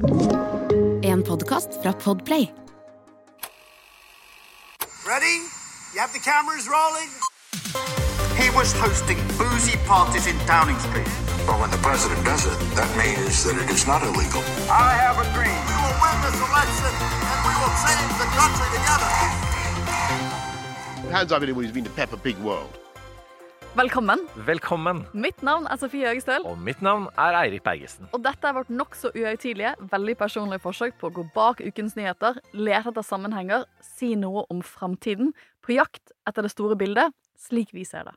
En podkast fra Podplay. Ready? You have the cameras rolling? He was hosting boozy parties in Downing Street. But when the president does it, that means that it is not illegal. I have a dream. We will win this election and we will change the country together. Hands up anyone who's been to Peppa Pig World. Velkommen. Velkommen. Mitt navn er Sofie Høgestøl. Og mitt navn er Eirik Bergesen. Og dette er vårt nokså uhøytidelige, veldig personlige forsøk på å gå bak ukens nyheter, lete etter sammenhenger, si noe om framtiden, på jakt etter det store bildet, slik vi ser det.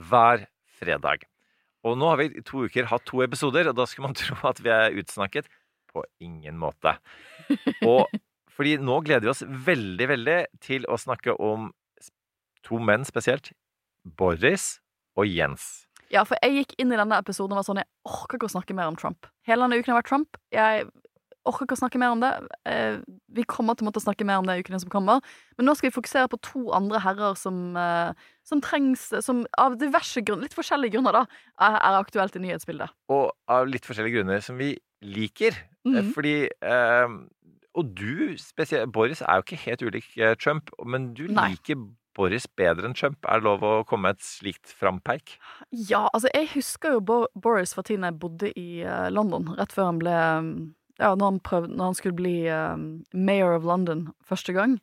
Hver fredag. Og nå har vi i to uker hatt to episoder, og da skulle man tro at vi er utsnakket. På ingen måte. Og fordi nå gleder vi oss veldig, veldig til å snakke om to menn spesielt. Boris og Jens. Ja, for jeg gikk inn i denne episoden og var sånn Jeg orker ikke å snakke mer om Trump. Hele denne uken har vært Trump. Jeg orker ikke å snakke mer om det. Eh, vi kommer til å måtte snakke mer om det i ukene som kommer. Men nå skal vi fokusere på to andre herrer som, eh, som trengs Som av diverse grunner, litt forskjellige grunner, da, er, aktuelt i nyhetsbildet. Og av litt forskjellige grunner som vi liker. Mm. Fordi eh, Og du spesielt Boris er jo ikke helt ulik Trump, men du Nei. liker Boris bedre enn Trump. Er det lov å komme med et slikt frampeik? Ja, altså, jeg husker jo Bo Boris fra tiden jeg bodde i eh, London, rett før han ble Ja, når han, prøvde, når han skulle bli eh, mayor of London første gang.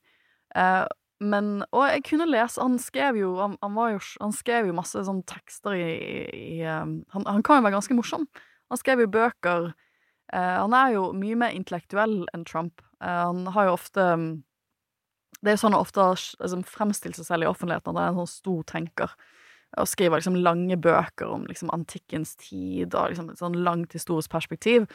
Eh, men Og jeg kunne lese Han skrev jo Han, han, jo, han skrev jo masse sånne tekster i, i han, han kan jo være ganske morsom. Han skrev jo bøker. Han er jo mye mer intellektuell enn Trump. Han har jo ofte mm, Det er jo sånn han ofte liksom, fremstilt seg selv i offentligheten, at han er en sånn stor tenker og skriver liksom lange bøker om liksom antikkens tid og liksom et sånn langt historisk perspektiv.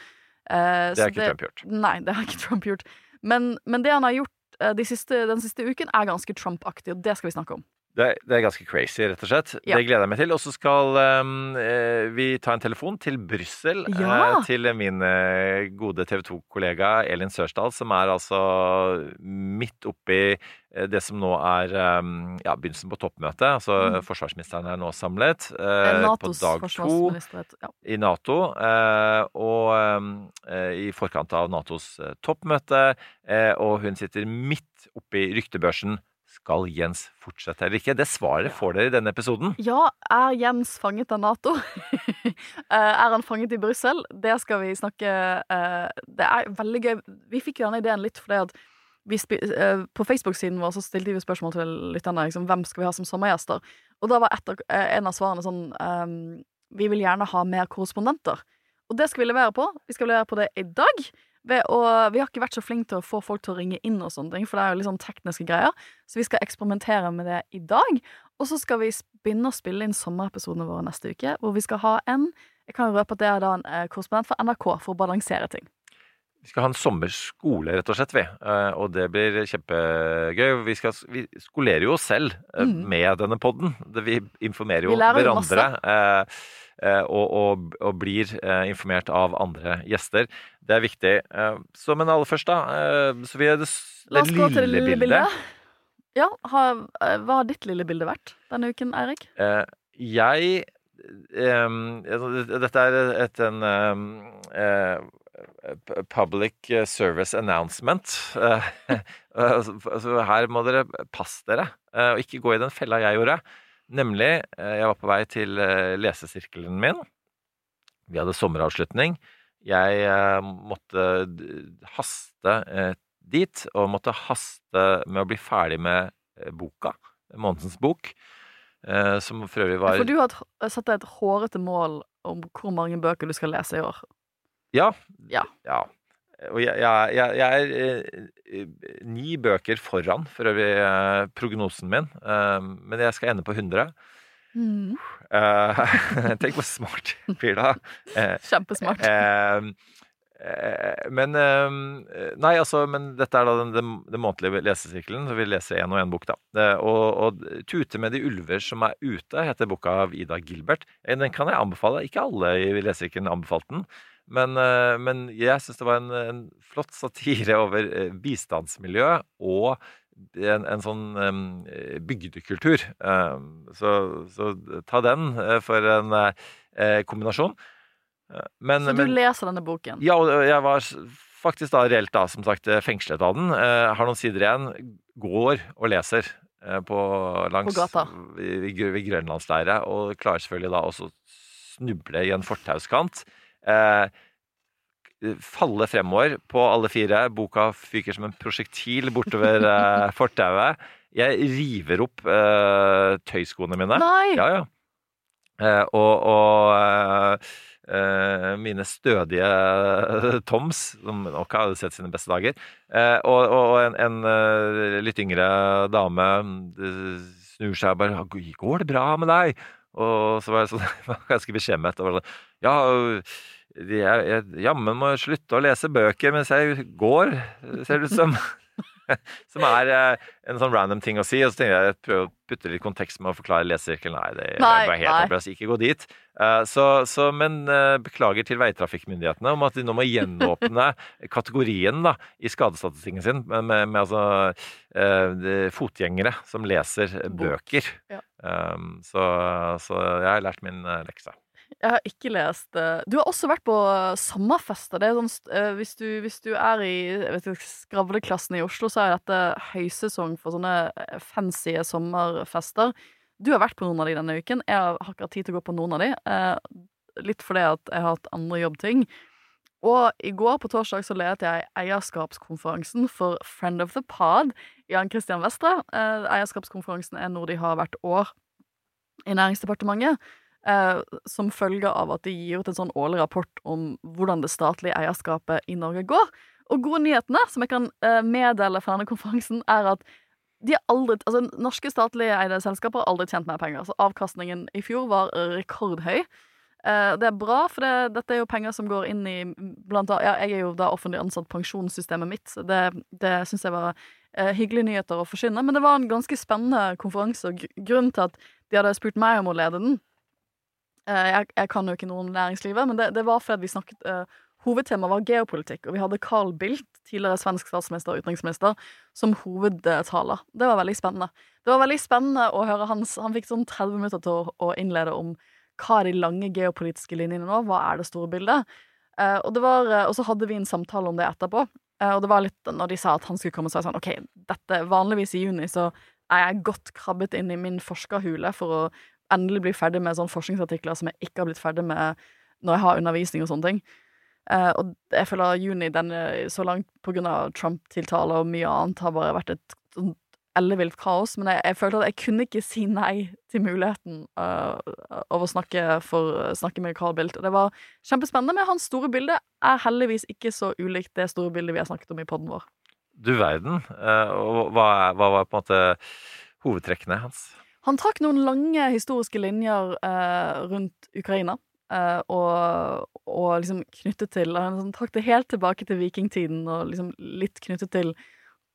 Eh, Det har ikke Trump gjort. Nei, det har ikke Trump gjort. Men, men det han har gjort eh, de siste, den siste uken, er ganske Trump-aktig, og det skal vi snakke om. Det er, det er ganske crazy, rett og slett. Ja. Det gleder jeg meg til. Og så skal um, eh, vi ta en telefon til Brussel. Ja. Uh, til min eh, gode TV 2-kollega Elin Sørsdal, som er altså midt oppi eh, det som nå er um, ja, begynnelsen på toppmøtet. Altså Mm. forsvarsministeren er nå samlet Uh, eh, på dag to ja. i Nato, eh, og um, eh, i forkant av Natos eh, toppmøte. Eh, og hun sitter midt oppi ryktebørsen. Skal Jens fortsette eller ikke? Det svaret får dere i denne episoden. Ja, er Jens fanget av Nato? Eh, er han fanget i Brussel? Det skal vi snakke eh, Det er veldig gøy. Vi fikk jo denne ideen litt fordi at eh, på Facebook-siden vår så stilte vi spørsmål til lytterne liksom, hvem skal vi ha som sommergjester. Og da var et av, eh, en av svarene sånn ehm, Vi vil gjerne ha mer korrespondenter. Og det skal vi levere på. Vi skal levere på det i dag. Å, vi har ikke vært så flinke til å få folk til å ringe inn, og sånne ting, for det er jo litt sånn tekniske greier. Så vi skal eksperimentere med det i dag. Og så skal vi begynne å spille inn sommerepisodene våre neste uke, hvor vi skal ha en Jeg kan røpe at det er da en eh, korrespondent fra NRK for å balansere ting. Vi skal ha en sommerskole, rett og slett, vi. Eh, Og det blir kjempegøy. Vi, skal, vi skolerer jo oss selv eh, Mhm. med denne podden. Vi informerer jo Vi hverandre. eh, Og, og, og blir eh, informert av andre gjester. Det er viktig. Eh, Så, men aller først, da. eh, Så vi er det, det til det lille bildet. bildet. Ja, har, eh, Hva har ditt lille bilde vært denne uken, Eirik? Eh, jeg altså, Dette er et en um, eh, Public service announcement. Eh, altså, altså, her må dere passe dere, eh, og ikke gå i den fella jeg gjorde. Nemlig, eh, jeg var på vei til eh, lesesirkelen min. Vi hadde sommeravslutning. Jeg eh, måtte haste dit, og måtte haste med å bli ferdig med boka. Månedens bok. som for øvrig var For du har satt deg et hårete mål om hvor mange bøker du skal lese i år. Ja. Ja. ja. Og jeg, jeg, jeg, er eh, ni bøker foran, for øvrig, eh, prognosen min. Eh, men jeg skal ende på 100. Mm. Eh, tenk hvor smart jeg blir da. Eh, Kjempesmart. Men Nei, altså, men dette er da den, den, den månedlige lesesirkelen, så vi leser én og én bok, da. Og, og 'Tute med de ulver som er ute' heter boka av Ida Gilbert. Den kan jeg anbefale. Ikke alle i lesesirkelen anbefalte den. Men, eh, men jeg syns det var en, en flott satire over eh, bistandsmiljø og en, en sånn bygdekultur. Så, så ta den eh, for en kombinasjon. Men, Så du men leser denne boken? ja, og jeg var faktisk da reelt da, som sagt, fengslet av den. Har noen sider igjen. Går og leser på, langs, På gata. Ved, ved Grønlandsleiret, og klarer selvfølgelig da også snuble i en fortauskant. Eh, falle fremover på alle fire. Boka fyker som en prosjektil bortover eh, fortauet. Jeg river opp eh, tøyskoene mine. Nei! Ja, ja. Eh, og og eh, eh, mine stødige Toms, som nok hadde sett sine beste dager, og, og en, en litt yngre dame snur seg og bare 'Går det bra med deg?' Og så var jeg sånn, ganske beskjemmet. Og var sånn, ja, jeg, jeg jammen må slutte å lese bøker mens jeg går, ser det ut som. Som er eh, en sånn random ting å si. Og så tenker jeg jeg prøver å putte litt kontekst med å forklare lesesirkelen. Nei, det er bare helt håpløst. Ikke gå dit. Eh, så, så, men eh, beklager til veitrafikkmyndighetene om at de nå må gjenåpne kategorien da, i skadestatistikken sin med, med, med altså, uh, fotgjengere som leser bøker. Ja. Um, så, så jeg har lært min lekse. Jeg har ikke lest eh, Du har også vært på sommerfester. Det er sånn, eh, hvis, du, hvis du er i skravleklassen i Oslo, så er dette høysesong for sånne eh, fancy sommerfester. Du har vært på noen av de denne uken. Jeg har akkurat tid til å gå på noen av de. Litt fordi at jeg har hatt andre jobbting. Og i går på torsdag så ledet jeg eierskapskonferansen for Friend of the Pod, Jan Christian Vestre. Eierskapskonferansen er noe de har hvert år i Næringsdepartementet. Eh, som følge av at de gir ut en sånn årlig rapport om hvordan det statlige eierskapet i Norge går. Og gode nyhetene, som jeg kan eh, meddele fra denne konferansen, er at de aldri, altså norske statlige eide selskaper har aldri tjent mer penger. Så avkastningen i fjor var rekordhøy. Eh, det er bra, for det, dette er jo penger som går inn i blant annet, ja, Jeg er jo da offentlig ansatt pensjonssystemet mitt. så Det, det syns jeg var eh, hyggelige nyheter å forsyne. Men det var en ganske spennende konferanse. og gr- Grunnen til at de hadde spurt meg om å lede den jeg, jeg kan jo ikke noe om næringslivet, men det, det var fordi vi snakket uh, Hovedtemaet var geopolitikk, og vi hadde Carl Bildt, tidligere svensk statsminister og utenriksminister, som hovedtaler. Det var veldig spennende. Det var veldig spennende å høre hans Han fikk sånn 30 minutter til å, å innlede om hva er de lange geopolitiske linjene nå, hva er det store bildet? Uh, og, det var, uh, og så hadde vi en samtale om det etterpå. Eh, og det var litt når de sa at han skulle komme, så var jeg sånn OK, dette vanligvis i juni så er jeg godt krabbet inn i min forskerhule for å endelig bli ferdig med sånne forskningsartikler som jeg ikke har blitt ferdig med når jeg har undervisning og sånne ting. Uh, og jeg føler juni denne, så langt på grunn av Trump-tiltaler og mye annet har bare vært et sånn ellevilt kaos. Men jeg, jeg følte at jeg kunne ikke si nei til muligheten uh, av å snakke, for, snakke med Carl Bildt. Og det var kjempespennende, men hans store bilde er heldigvis ikke så ulikt det store bildet vi har snakket om i poden vår. Du verden. Uh, og hva, hva var på en måte hovedtrekkene hans? Han trakk noen lange historiske linjer eh, rundt Ukraina. eh, og, og liksom knyttet til Han sånn, trakk det helt tilbake til vikingtiden, og liksom litt knyttet til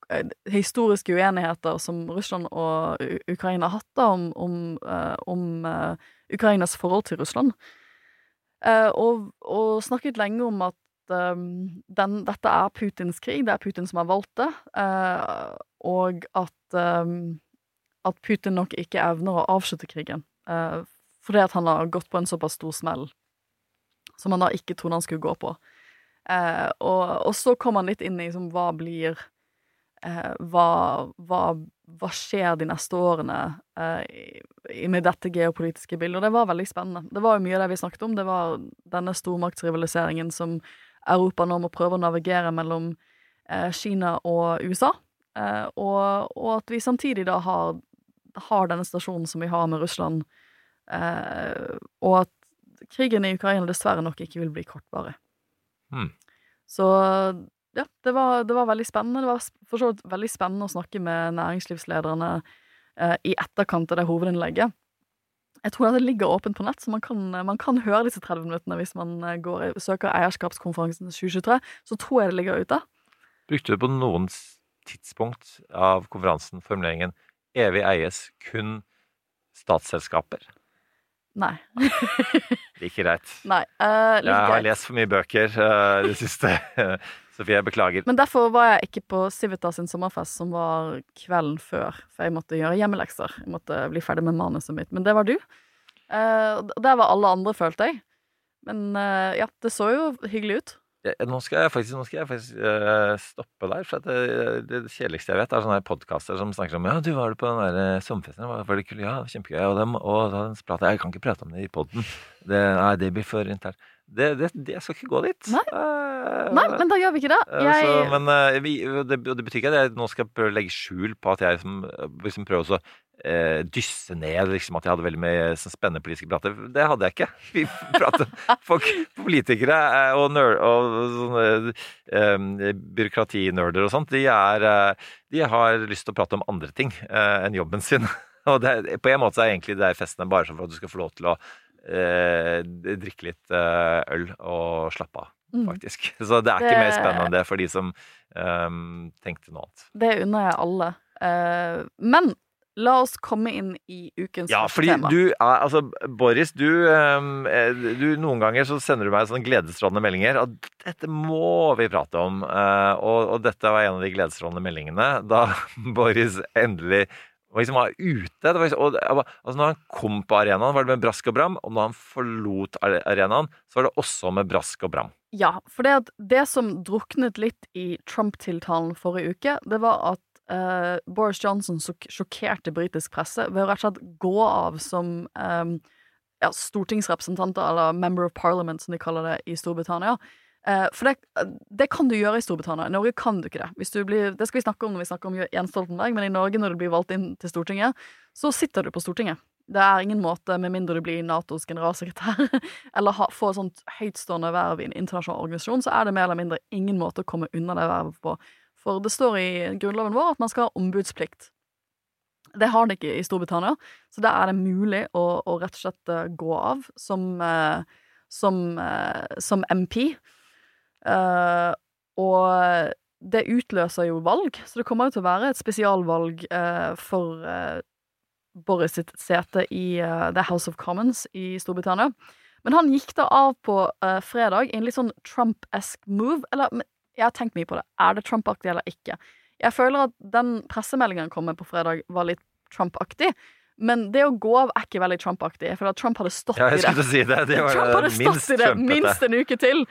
eh, historiske uenigheter som Russland og Ukraina har hatt da, om, om, eh, om eh, Ukrainas forhold til Russland. Eh, og, og snakket lenge om at den, dette er Putins krig, det er Putin som har valgt det, og at at Putin nok ikke evner å avslutte krigen. Uh, fordi at han har gått på en såpass stor smell som han da ikke trodde han skulle gå på. Uh, og, og så kom han litt inn i liksom, hva blir uh, hva, hva, hva skjer de neste årene i, med dette geopolitiske bildet? Og det var veldig spennende. Det var jo mye av det vi snakket om. Det var denne stormaktsrivaliseringen som Europa nå må prøve å navigere mellom Kina og USA. Og, og at vi samtidig da har, har denne stasjonen som vi har med Russland, eh, og at krigen i Ukraina dessverre nok ikke vil bli kortvarig. Mm. Så ja, det var, det var veldig spennende. Det var for så vidt veldig spennende å snakke med næringslivslederne eh, i etterkant av det hovedinnlegget. Jeg tror det ligger åpent på nett, så man kan, man kan høre disse 30 minuttene hvis man eh, går, søker eierskapskonferansen 2023. Så tror jeg det ligger ute. Brukte du på noen tidspunkt av konferansen formuleringen 'evig eies kun statsselskaper'? Nei. Like greit. Nei. uh, like Jeg har greit. lest for mye bøker eh, i det siste. Sofie, jeg beklager. Men derfor var jeg ikke på Civitas sin sommerfest, som var kvelden før. For jeg måtte gjøre hjemmelekser. Jeg måtte bli ferdig med manuset mitt. Men det var du. Uh, der var alle andre, følte jeg. Men uh, ja, det så jo hyggelig ut. Nå skal jeg faktisk, skal jeg faktisk uh, stoppe der. For at det, det kjedeligste jeg vet, er sånne podkaster som snakker om Ja, du var det på den der eh, sommerfesten? Var, var det kult? Ja, kjempegøy. Og, dem, og da prater jeg Jeg kan ikke prate om det i poden. Nei, det blir for internt. Det, det, det, skal ikke gå dit. Nei. Eh, Nei, men da gjør vi ikke det. eh, Jeg, så, men eh, vi, det, det betyr ikke at jeg nå skal prøve å legge skjul på at jeg liksom, liksom prøver å eh, dysse ned liksom, at jeg hadde veldig mye sånn spennende politiske prater. Det hadde jeg ikke. Vi pratet folk, politikere og, nerd, og sånne eh, byråkratinerder og sånt, de, er, de har lyst til å prate om andre ting eh, enn jobben sin. Og det, på en måte er egentlig de festene bare for at du skal få lov til å drikke litt eh, øl og slappe av, Mm. faktisk. Så det er ikke Det- mer spennende enn det for de som eh, tenkte noe annet. det unner jeg alle. Eh, men la oss komme inn i ukens Ja, fordi tema. du Altså, Boris, du, ehm, eh, du Noen ganger så sender du meg sånne gledesstrålende meldinger. Og dette må vi prate om. eh, og, og dette var en av de gledesstrålende meldingene da Boris endelig liksom var ute. Var, liksom- og, altså når han kom på arenaen, var det med brask og bram. Og når han forlot arenaen, så var det også med brask og bram. Ja, for det, det som druknet litt i Trump-tiltalen forrige uke, det var at eh, Boris Johnson sjokkerte britisk presse ved å rett og slett gå av som eh, ja, stortingsrepresentanter, eller Member of Parliament, som de kaller det i Storbritannia. Eh, for det, det kan du gjøre i Storbritannia. I Norge kan du ikke det. Du blir, det skal vi snakke om når vi snakker om Jens Stoltenberg, men i Norge, når du blir valgt inn til Stortinget, så sitter du på Stortinget. Det er ingen måte, med mindre du blir Natos generalsekretær, eller får et sånt høytstående verv i en internasjonal organisasjon, så er det mer eller mindre ingen måte å komme unna det vervet på. For det står i grunnloven vår at man skal ha ombudsplikt. Det har det ikke i Storbritannia, så der er det mulig å, å rett og slett eh, gå av som, eh, som, som MP. Eh, og det utløser jo valg, så det kommer jo til å være et spesialvalg uh, for uh, Boris sitt sete i The House of Commons i Storbritannia. Men han gikk da av på fredag i en litt sånn Trump-esk move. Eller jeg har tenkt mye på det. Er det Trump-aktig eller ikke? Jeg føler at den pressemeldingen han kom med på fredag, var litt Trump-aktig. Men det å gå av er ikke veldig Trump-aktig. Jeg føler at Trump hadde stått Ja, i det. si det. Det var Trump hadde stått i det minst en uke til.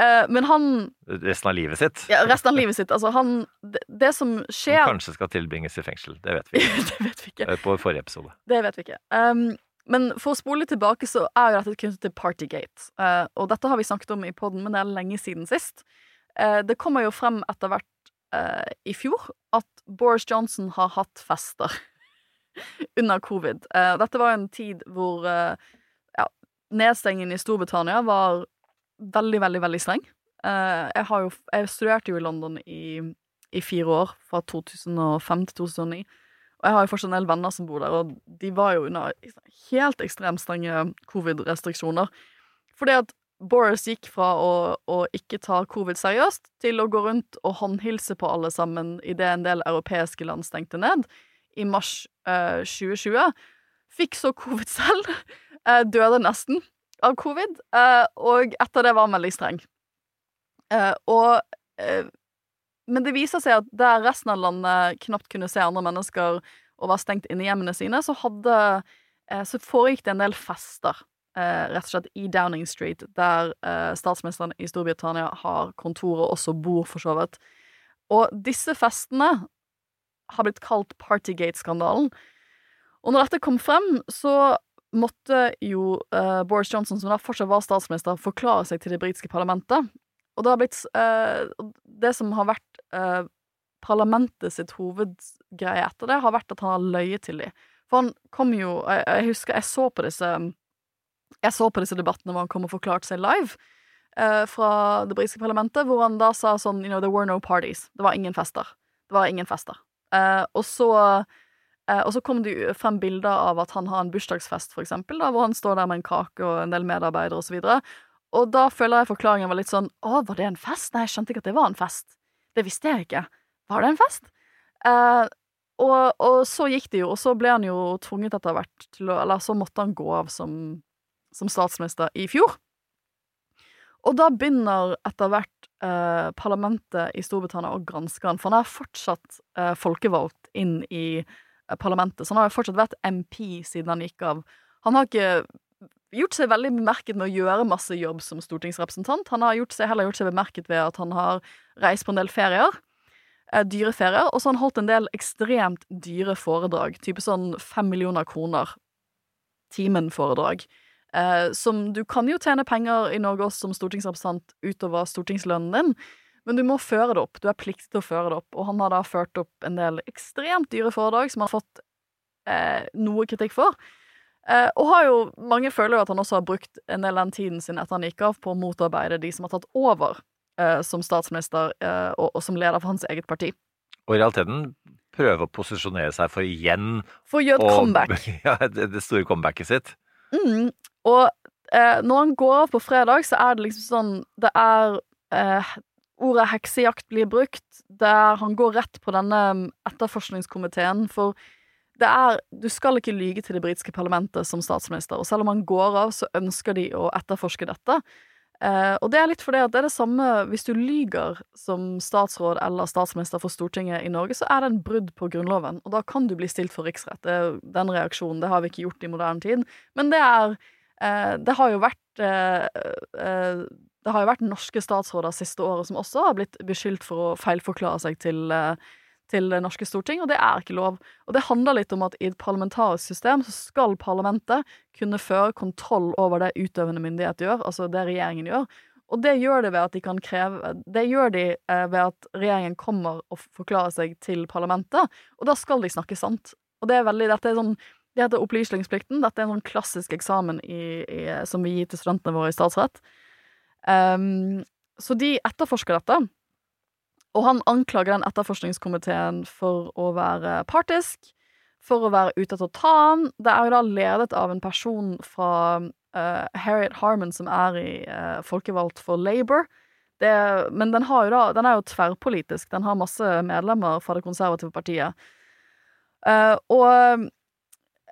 Eh, men han resten av livet sitt. ja, Resten av livet sitt. Altså, han Det, det som Som Han kanskje skal tilbringes i fengsel. Det vet vi. ikke. Det vet vi ikke. Eh, På forrige episode. Det vet vi ikke. Um, men for å spole litt tilbake, så er jo dette knyttet til Partygate. Uh, og dette har vi snakket om i poden, men det er lenge siden sist. Uh, det kommer jo frem etter hvert uh, i fjor at Boris Johnson har hatt fester under covid. Dette var en tid hvor ja, nedstengingen i Storbritannia var veldig, veldig, veldig streng. Uh, jeg, jo, jeg studerte jo i London i, i fire år, fra 2005 til 2009. Og jeg har jo fortsatt en del venner som bor der, og de var jo under helt ekstremt strenge covid-restriksjoner. Fordi at Boris gikk fra å, å ikke ta covid seriøst til å gå rundt og håndhilse på alle sammen idet en del europeiske land stengte ned i mars eh, 2020. Fikk så covid selv. eh, døde nesten av covid. eh, og etter det var han veldig streng. Eh, og eh, men det viser seg at der resten av landet knapt kunne se andre mennesker og var stengt inne i hjemmene sine, så hadde Så foregikk det en del fester, rett og slett i Downing Street, der statsministeren i Storbritannia har kontor og også bor, for så vidt. Og disse festene har blitt kalt Partygate-skandalen. Og når dette kom frem, så måtte jo uh, Boris Johnson, som da fortsatt var statsminister, forklare seg til det britiske parlamentet. Og det har blitt uh, Det som har vært uh, parlamentet sitt hovedgreie etter det, har vært at han har løyet til dem. For han kom jo Jeg, jeg husker jeg så på disse Jeg så på disse debattene hvor han kom og forklarte seg live eh, fra det britiske parlamentet, hvor han da sa sånn You know, there were no parties. Det var ingen fester. Det var ingen fester. Eh, og så eh, og så kom det frem bilder av at han har en bursdagsfest, for eksempel, da, hvor han står der med en kake og en del medarbeidere og så. Og da føler jeg forklaringen var litt sånn Å, var det en fest? Nei, jeg skjønte ikke at det var en fest. Det visste jeg ikke. Var det en fest? Eh, og, og så gikk det jo, og så ble han jo tvunget etter hvert til å Eller så måtte han gå av som, som statsminister i fjor. Og da begynner etter hvert eh, parlamentet i Storbritannia å granske han, for han er fortsatt eh, folkevalgt inn i eh, parlamentet, så han har jo fortsatt vært MP siden han gikk av. Han har ikke gjort seg veldig bemerket med å gjøre masse jobb som stortingsrepresentant. Han har gjort seg, heller gjort seg bemerket ved at han har reist på en del ferier. Eh, dyre ferier. Og så har han holdt en del ekstremt dyre foredrag. Type sånn fem millioner kroner timen-foredrag. Eh, som du kan jo tjene penger i Norge også som stortingsrepresentant utover stortingslønnen din, men du må føre det opp. Du er pliktig til å føre det opp. Og han har da ført opp en del ekstremt dyre foredrag som han har fått eh, noe kritikk for. Eh, og har jo, mange føler jo at han også har brukt en del av den tiden sin etter han gikk av, på å motarbeide de som har tatt over eh, som statsminister eh, og, og som leder for hans eget parti. Og i realiteten prøve å posisjonere seg for igjen For å gjøre et og, comeback. Ja, det, store comebacket sitt. Mm. Og eh, når han går av på fredag, så er det liksom sånn Det er eh, Ordet heksejakt blir brukt, der han går rett på denne etterforskningskomiteen, for det er Du skal ikke lyge til det britiske parlamentet som statsminister, og selv om han går av, så ønsker de å etterforske dette. Eh, og det er litt fordi at det er det samme hvis du lyger som statsråd eller statsminister for Stortinget i Norge, så er det en brudd på Grunnloven, og da kan du bli stilt for riksrett. Det er den reaksjonen. Det har vi ikke gjort i moderne tid. Men det er eh, Det har jo vært eh, eh, Det har jo vært norske statsråder siste året som også har blitt beskyldt for å feilforklare seg til eh, til det norske storting, og det er ikke lov. Og det handler litt om at i et parlamentarisk system så skal parlamentet kunne føre kontroll over det utøvende myndighet gjør, altså det regjeringen gjør. Og det gjør det ved at de kan kreve Det gjør de eh, ved at regjeringen kommer og forklarer seg til parlamentet, og da skal de snakke sant. Og det er veldig Dette er sånn det heter opplysningsplikten. Dette er en sånn klassisk eksamen i, i, som vi gir til studentene våre i statsrett. Ehm, så de etterforsker dette. Og han anklager den etterforskningskomiteen for å være partisk, for å være ute etter å ta ham. Det er jo da ledet av en person fra uh, Harriet Harman, som er i uh, folkevalgt for Labour. Det, men den, da, den er jo tverrpolitisk. Den har masse medlemmer fra det konservative partiet. Uh, og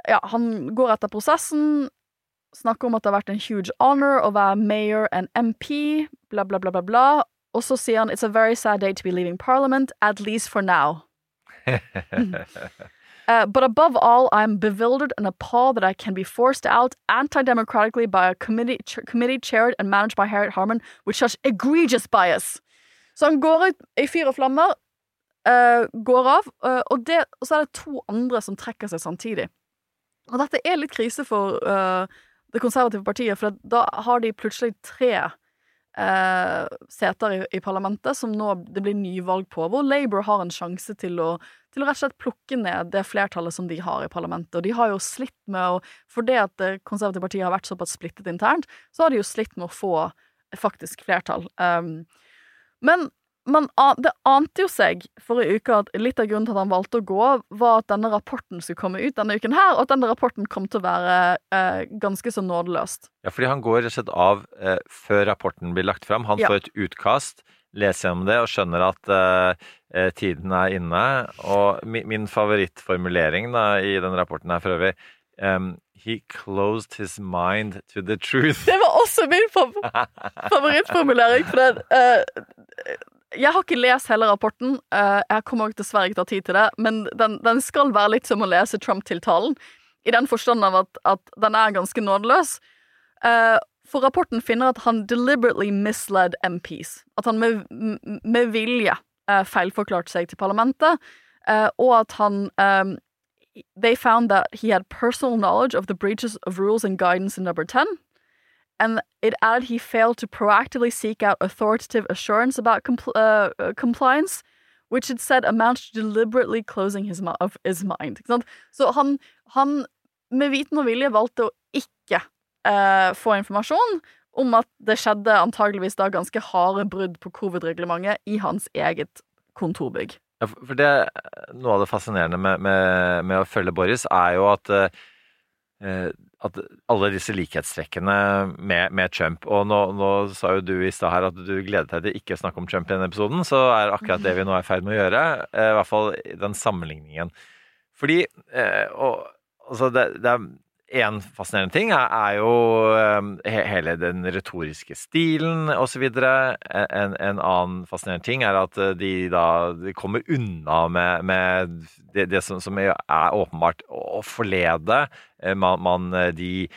ja, han går etter prosessen, snakker om at det har vært en huge honor å være mayor and MP, bla, bla, bla, bla, bla. Og så sier han It's a very sad day to be leaving parliament, at least for now. Uh, but above all, I'm bewildered and appalled that I can be forced out anti-democratically by a committee, ch committee chaired and managed by Harriet Harman with such egregious bias. Så han går ut i fyr og flammer, uh, går av, uh, og, det, og så er det to andre som trekker seg samtidig. Og dette er litt krise for det konservative partiet, for da har de plutselig tre eh, seter i, i parlamentet som nå det blir nyvalg på, hvor Labour har en sjanse til å, til å rett og slett plukke ned det flertallet som de har i parlamentet. Og de har jo slitt med å For det at det konservative partiet har vært såpass splittet internt, så har de jo slitt med å få faktisk flertall. Um, men an- det ante jo seg forrige uke at litt av grunnen til at han valgte å gå, var at denne rapporten skulle komme ut denne uken her, og at denne rapporten kom til å være eh, ganske så nådeløst. Ja, fordi han går rett og slett av eh, før rapporten blir lagt fram. Han Ja. får et utkast, leser gjennom det og skjønner at eh, eh, tiden er inne. Og mi, min favorittformulering da, i den rapporten her for øvrig Um, He closed his mind to the truth. Det var også min favorittformulering. For det, eh, jeg har ikke lest hele rapporten. eh, jeg kommer dessverre ikke til å ha tid til det. Men den, den skal være litt som å lese Trump-tiltalen. I den forstand av at, at den er ganske nådeløs. Eh, for rapporten finner at han deliberately misled MPs. At han med, med vilje uh, feilforklarte seg til parlamentet. eh, og at han They found that he had personal knowledge of the breaches of rules and guidance in number 10 and it added he failed to proactively seek out authoritative assurance about compl- uh, uh, compliance, which it said amounts to deliberately closing his, his mind. Så han, han med viten og vilje valgte å ikke uh, få informasjon om at det skjedde antageligvis da ganske harde brudd på covid-reglementet i hans eget kontorbygg. Ja, for det, Noe av det fascinerende med, med, med å følge Boris, er jo at, eh, at alle disse likhetstrekkene med, med Trump Og nå, nå sa jo du i stad her at du gledet deg til ikke å snakke om Trump i denne episoden, så er akkurat det vi nå er i ferd med å gjøre. eh, I hvert fall den sammenligningen. Fordi eh, og, altså det, det er en fascinerende ting er, er jo eh, he, hele den retoriske stilen osv. En, en annen fascinerende ting er at eh, de da de kommer unna med, med det, det som, som er åpenbart å forlede. Eh, Man, man, eh, de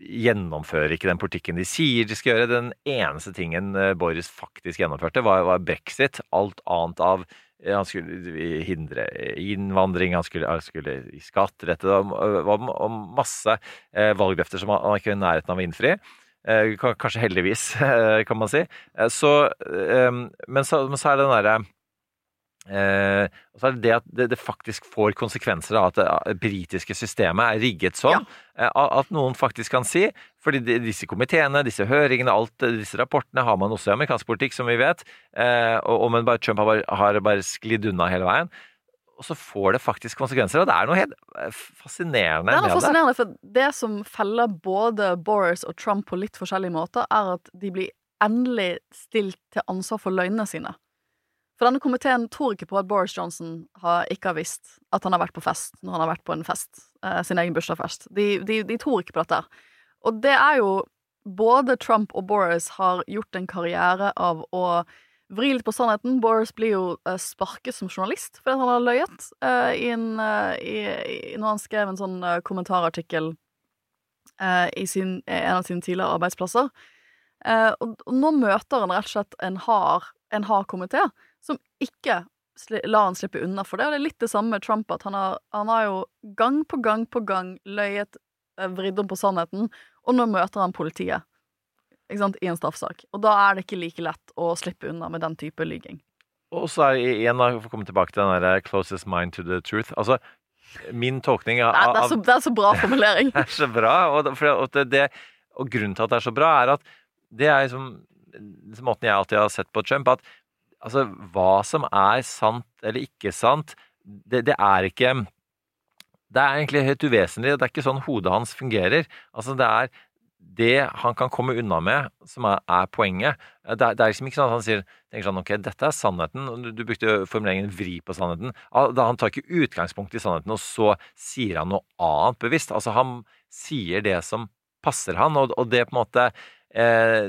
gjennomfører ikke den politikken de sier de skal gjøre. Den eneste tingen Boris faktisk gjennomførte, var, var brexit. Alt annet av han skulle hindre innvandring, han skulle, han skulle gi skattelette Det var, masse eh, valgløfter som han, ikke var i nærheten av å innfri. Eh, kanskje heldigvis, kan man si. Eh, så, men, så, men så er det den derre Eh, og så er det det at det, det faktisk får konsekvenser av at det britiske systemet er rigget sånn. Ja. Eh, at noen faktisk kan si fordi de, disse komiteene, disse høringene, alt disse rapportene har man også i amerikansk politikk, som vi vet. Eh, og, og men bare Trump har bare, har bare sklidd unna hele veien. Og så får det faktisk konsekvenser. Og det er noe helt fascinerende fascinerende det er fascinerende, For det som feller både Boris og Trump på litt forskjellige måter, er at de blir endelig stilt til ansvar for løgnene sine. For denne komiteen tror ikke på at Boris Johnson har, ikke har visst at han har vært på fest når han har vært på en fest, eh, sin egen bursdagsfest. De, de, de, tror ikke på dette. Og det er jo Både Trump og Boris har gjort en karriere av å vri litt på sannheten. Boris blir jo eh, sparket som journalist fordi han har løyet eh, i en, eh, i, i, når han skrev en sånn eh, kommentarartikkel eh, i sin, en av sine tidligere arbeidsplasser. Og, og, nå møter han rett og slett en hard, en hard komité som ikke la han slippe unna for det. Og det er litt det samme med Trump, at han har, han har jo gang på gang på gang løyet, eh, vridd om på sannheten, og nå møter han politiet ikke sant, i en straffesak. Og da er det ikke like lett å slippe unna med den type lygging. Og så er det igjen, for å komme tilbake til den der eh, 'closest mind to the truth'. Altså, min tolkning av, Nei, det, er så, det er så bra formulering. det er så bra, og, for, og, det, og, grunnen til at det er så bra, er at det er liksom, liksom måten jeg alltid har sett på Trump, at Altså, hva som er sant eller ikke sant, det, det er ikke Det er egentlig helt uvesentlig. Det er ikke sånn hodet hans fungerer. Altså, det er det han kan komme unna med, som er, er poenget. Det er, det er, liksom ikke sånn at han sier tenker sånn, ok, dette er sannheten. Du, du brukte formuleringen 'vri på sannheten'. Han tar ikke utgangspunkt i sannheten, og så sier han noe annet bevisst. Altså, han sier det som passer han, og, og det på en måte Eh,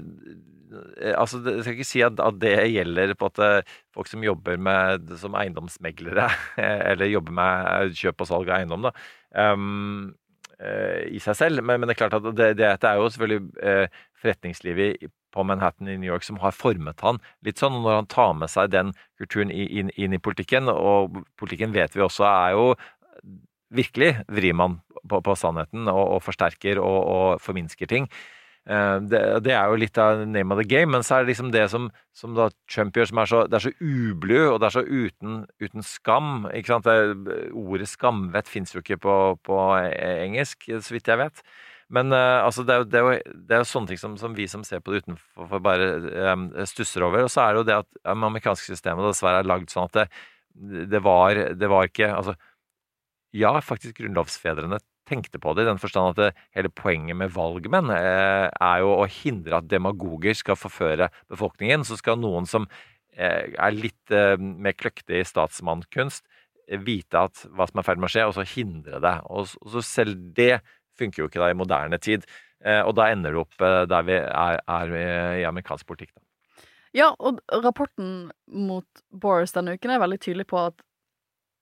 altså, Jeg skal ikke si at, at det gjelder på at folk som jobber med, som eiendomsmeglere, eller jobber med kjøp og salg av eiendom, da, um, uh, i seg selv. Men, men, det er klart at det, det, det er jo selvfølgelig uh, forretningslivet på Manhattan i New York som har formet han litt sånn. Når han tar med seg den kulturen inn, inn i politikken, og politikken vet vi også er jo virkelig vrir man på, på sannheten og, og forsterker og, og forminsker ting. Eh, det, det, er jo litt av name of the game, men så er det liksom det som, som Trump gjør, som er så, det er så ublu, og det er så uten, uten skam. ikke sant? Det, ordet skamvett fins jo ikke på, på, engelsk, så vidt jeg vet. Men uh, altså, det, er jo, det, er jo, det er sånne ting som, som, vi som ser på det utenfor, bare um, stusser over. Og så er det jo det at det amerikanske systemet dessverre er lagd sånn at det, var, det var ikke Altså, ja, faktisk grunnlovsfedrene tenkte på det, i den forstand at det, hele poenget med valgmenn eh, er jo å hindre at demagoger skal forføre befolkningen. Så skal noen som eh, er litt eh, mer kløktig i statsmannkunst, eh, vite at hva som er i ferd med å skje, og så hindre det. Og, og, så selv det funker jo ikke da i moderne tid. Eh, og da ender det opp eh, der vi er, er i amerikansk politikk. da. Ja, og rapporten mot Boris denne uken er veldig tydelig på at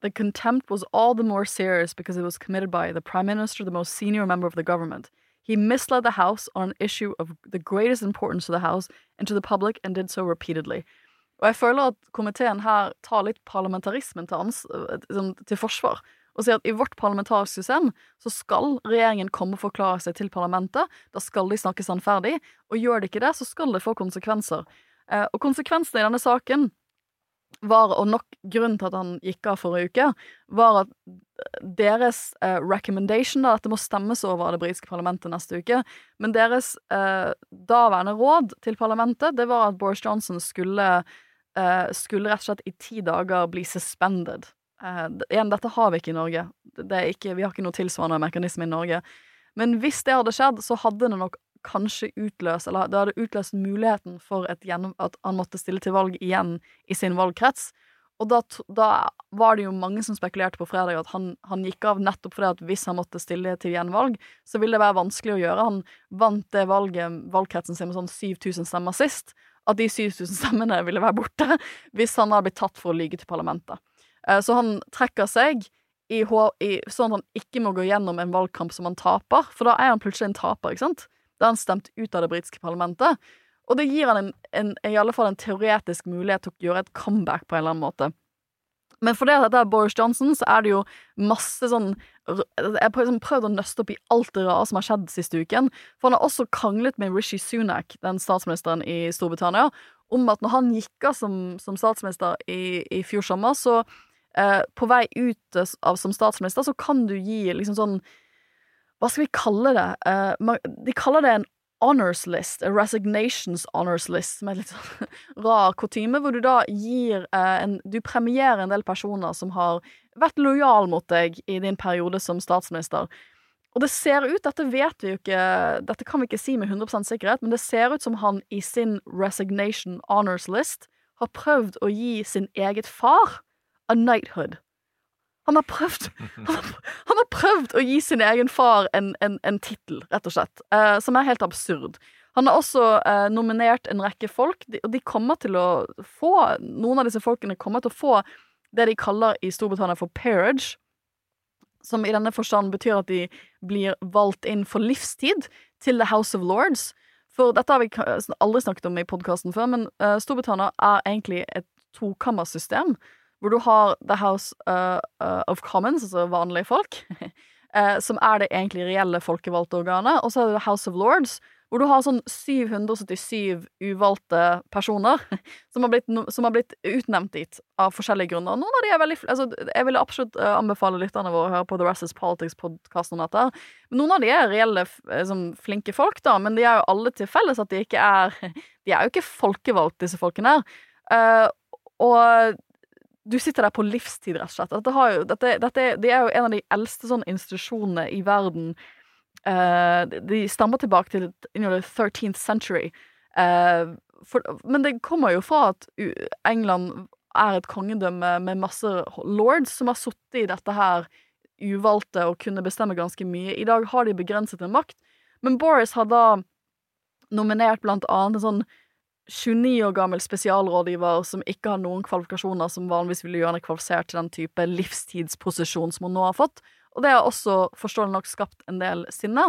The contempt was all the more serious because it was committed by the Prime Minister, the most senior member of the government. He misled the House on an issue of the greatest importance to the House and to the public, and did so repeatedly. Og jeg føler at komiteen her tar litt parlamentarismen til, liksom, til forsvar. Og sier at i vårt parlamentariske system så skal regjeringen komme og forklare seg til parlamentet. Da skal de snakke sannferdig. Og gjør de ikke det, så skal det få konsekvenser. Eh, og konsekvensene i denne saken var, og nok grunnen til at han gikk av forrige uke, var at deres eh, recommendation, da, dette må stemmes over det britiske parlamentet neste uke, men deres eh, daværende råd til parlamentet, det var at Boris Johnson skulle, eh, skulle rett og slett i ti dager bli suspended. igjen, dette har vi ikke i Norge. Ikke, vi har ikke noe tilsvarende mekanisme i Norge. Men hvis det hadde skjedd, så hadde det nok kanskje utløst Eller det hadde utløst muligheten for gjennom, at han måtte stille til valg igjen i sin valgkrets. Og da, da, var det jo mange som spekulerte på fredag at han, han, gikk av nettopp fordi at hvis han måtte stille til gjenvalg, så ville det være vanskelig å gjøre. Han vant det valget, valgkretsen sin med sånn 7000 stemmer sist. At de 7000 stemmene ville være borte hvis han hadde blitt tatt for å lyge til parlamentet. Eh, så han trekker seg i, i, sånn at han ikke må gå gjennom en valgkamp som han taper, for da er han plutselig en taper, ikke sant? Da han stemt ut av det britiske parlamentet. Og det gir han en, en, i alle fall en teoretisk mulighet til å gjøre et comeback på en eller annen måte. Men for det at dette er Boris Johnson, så er det jo masse sånn Jeg har liksom prøvd å nøste opp i alt det rare som har skjedd siste uken. For han har også kranglet med Rishi Sunak, den statsministeren i Storbritannia, om at når han gikk av som, som statsminister i, i fjor sommer, så eh, på vei ut av som statsminister, så kan du gi liksom sånn Hva skal vi kalle det? Eh, de kaller det en honors list, a resignations honors list, som er litt sånn rar kutyme, hvor du da gir eh, en Du premierer en del personer som har vært lojal mot deg i din periode som statsminister. Og det ser ut, dette vet vi jo ikke, dette kan vi ikke si med 100% sikkerhet, men det ser ut som han i sin resignation honors list har prøvd å gi sin eget far a knighthood. Han har prøvd Han har, han har prøvd å gi sin egen far en, en, en tittel, rett og slett, eh, som er helt absurd. Han har også eh, nominert en rekke folk, de, og de kommer til å få Noen av disse folkene kommer til å få det de kaller i Storbritannia for parage, som i denne forstand betyr at de blir valgt inn for livstid til The House of Lords. For dette har vi aldri snakket om i podkasten før, men eh, Storbritannia er egentlig et tokammersystem, hvor du har The House uh, uh, of Commons, altså vanlige folk, uh, som er det egentlig reelle folkevalgte organet, og så er det The House of Lords, hvor du har sånn 777 uvalgte personer som har, blitt, som har blitt utnevnt dit av forskjellige grunner. Noen av de er veldig altså, Jeg vil absolutt eh, anbefale lytterne våre å høre på The Rest is Politics-podkasten om dette. Noen av de er reelle sånn, flinke folk, da, men de er jo alle til felles at de ikke er De er jo ikke folkevalgt, disse folkene her. Eh, og du sitter der på livstid, rett og slett. Dette, jo, dette, dette, er- de er jo en av de eldste sånn institusjonene i verden. Uh, de stammer tilbake til you know, the 13th century. Uh, for, men det kommer jo fra at England er et kongedømme med masse lords som har sittet i dette her uvalgte og kunne bestemme ganske mye. I dag har de begrenset en makt, men Boris har da nominert blant annet en sånn 29 år gammel spesialrådgiver som ikke har noen kvalifikasjoner som vanligvis ville gjøre henne kvalifisert til den type livstidsposisjon som hun nå har fått, og det har også forståelig nok skapt en del sinne.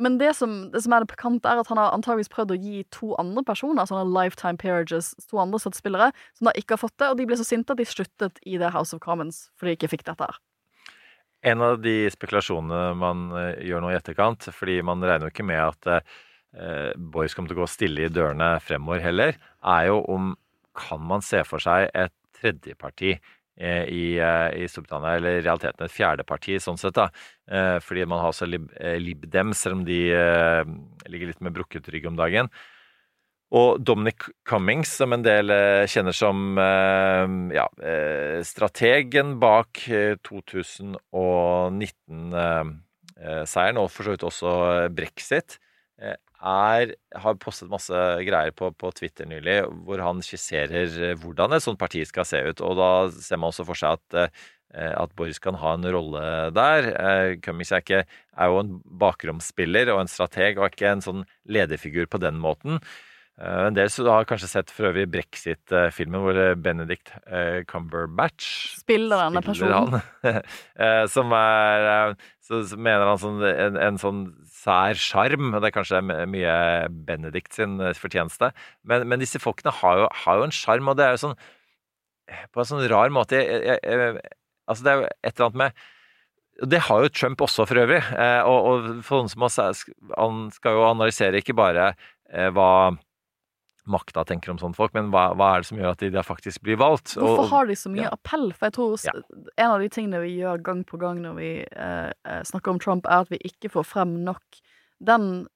Men det som, det som er det pikante, er at han har antageligvis prøvd å gi to andre personer, sånne lifetime peerages, to andre spillere, som da ikke har fått det, og de ble så sinte at de sluttet i The House of Commons fordi de ikke fikk dette her. En av de spekulasjonene man eh, gjør nå i etterkant, fordi man regner jo ikke med at eh, Boris kommer til å gå stille i dørene fremover heller, er jo om kan man se for seg et tredjeparti eh, i, eh, i Storbritannia, eller i realiteten et fjerde parti, sånn sett, da. Fordi man har også Lib, Lib Dem, selv om de ligger litt med brukket rygg om dagen. Og Dominic Cummings, som en del kjenner som ja, strategen bak eh, 2019-seieren, og for så vidt også brexit, er, har postet masse greier på, på Twitter nylig hvor han skisserer eh, hvordan et sånt parti skal se ut. Og da ser man også for seg at, eh, at Boris kan ha en rolle der. Eh, Cummings er, er jo en bakromsspiller og en strateg, og ikke en sånn lederfigur på den måten. Eh, En del har kanskje sett for øvrig brexit-filmen hvor eh, Benedict eh, Cumberbatch Spiller denne personen. han. Eh, Som er eh, så, mener han sånn, en, en sånn sær sjarm. Det er kanskje mye Benedict sin eh, fortjeneste. Men, men disse folkene har jo, har jo en sjarm, og det er jo sånn På en sånn rar måte jeg, jeg, jeg, Altså, det er jo et eller annet med det har jo Trump også, for øvrig. Eh, og, og for noen som har, han skal jo analysere ikke bare eh, hva makta tenker om sånne folk, men hva, hva er det som gjør at de de faktisk blir valgt? Hvorfor og- har de så mye ja. appell? For jeg tror Ja. en av de tingene vi gjør gang på gang når vi eh, eh, snakker om Trump, er at vi ikke får frem nok den,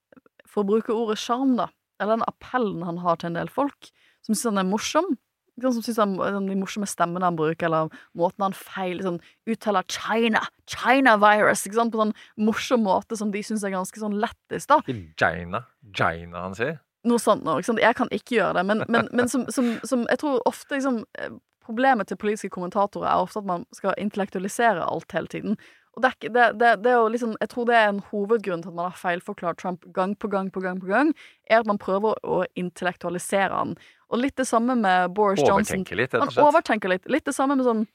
for å bruke ordet sjarm, da, eller den appellen han har til en del folk, som syns han er morsom. Som syns han de morsomme stemmene han bruker, eller måten han feil sånn, uttaler China, China virus, ikke sant, på sånn morsom måte som de syns er ganske sånn lættis, da. China, Gina. Gina, han sier. Noe sånt sant? Jeg kan ikke gjøre det, men, men, men som, som, som jeg tror ofte liksom eh, Problemet til politiske kommentatorer er ofte at man skal intellektualisere alt hele tiden. Og det er, det, det, det er jo liksom, Jeg tror det er en hovedgrunn til at man har feilforklart Trump gang på gang på gang, på gang, er at man prøver å intellektualisere han. Og litt det samme med Boris Johnson. Overtenker litt, rett og slett. overtenker litt. Litt det samme med sånn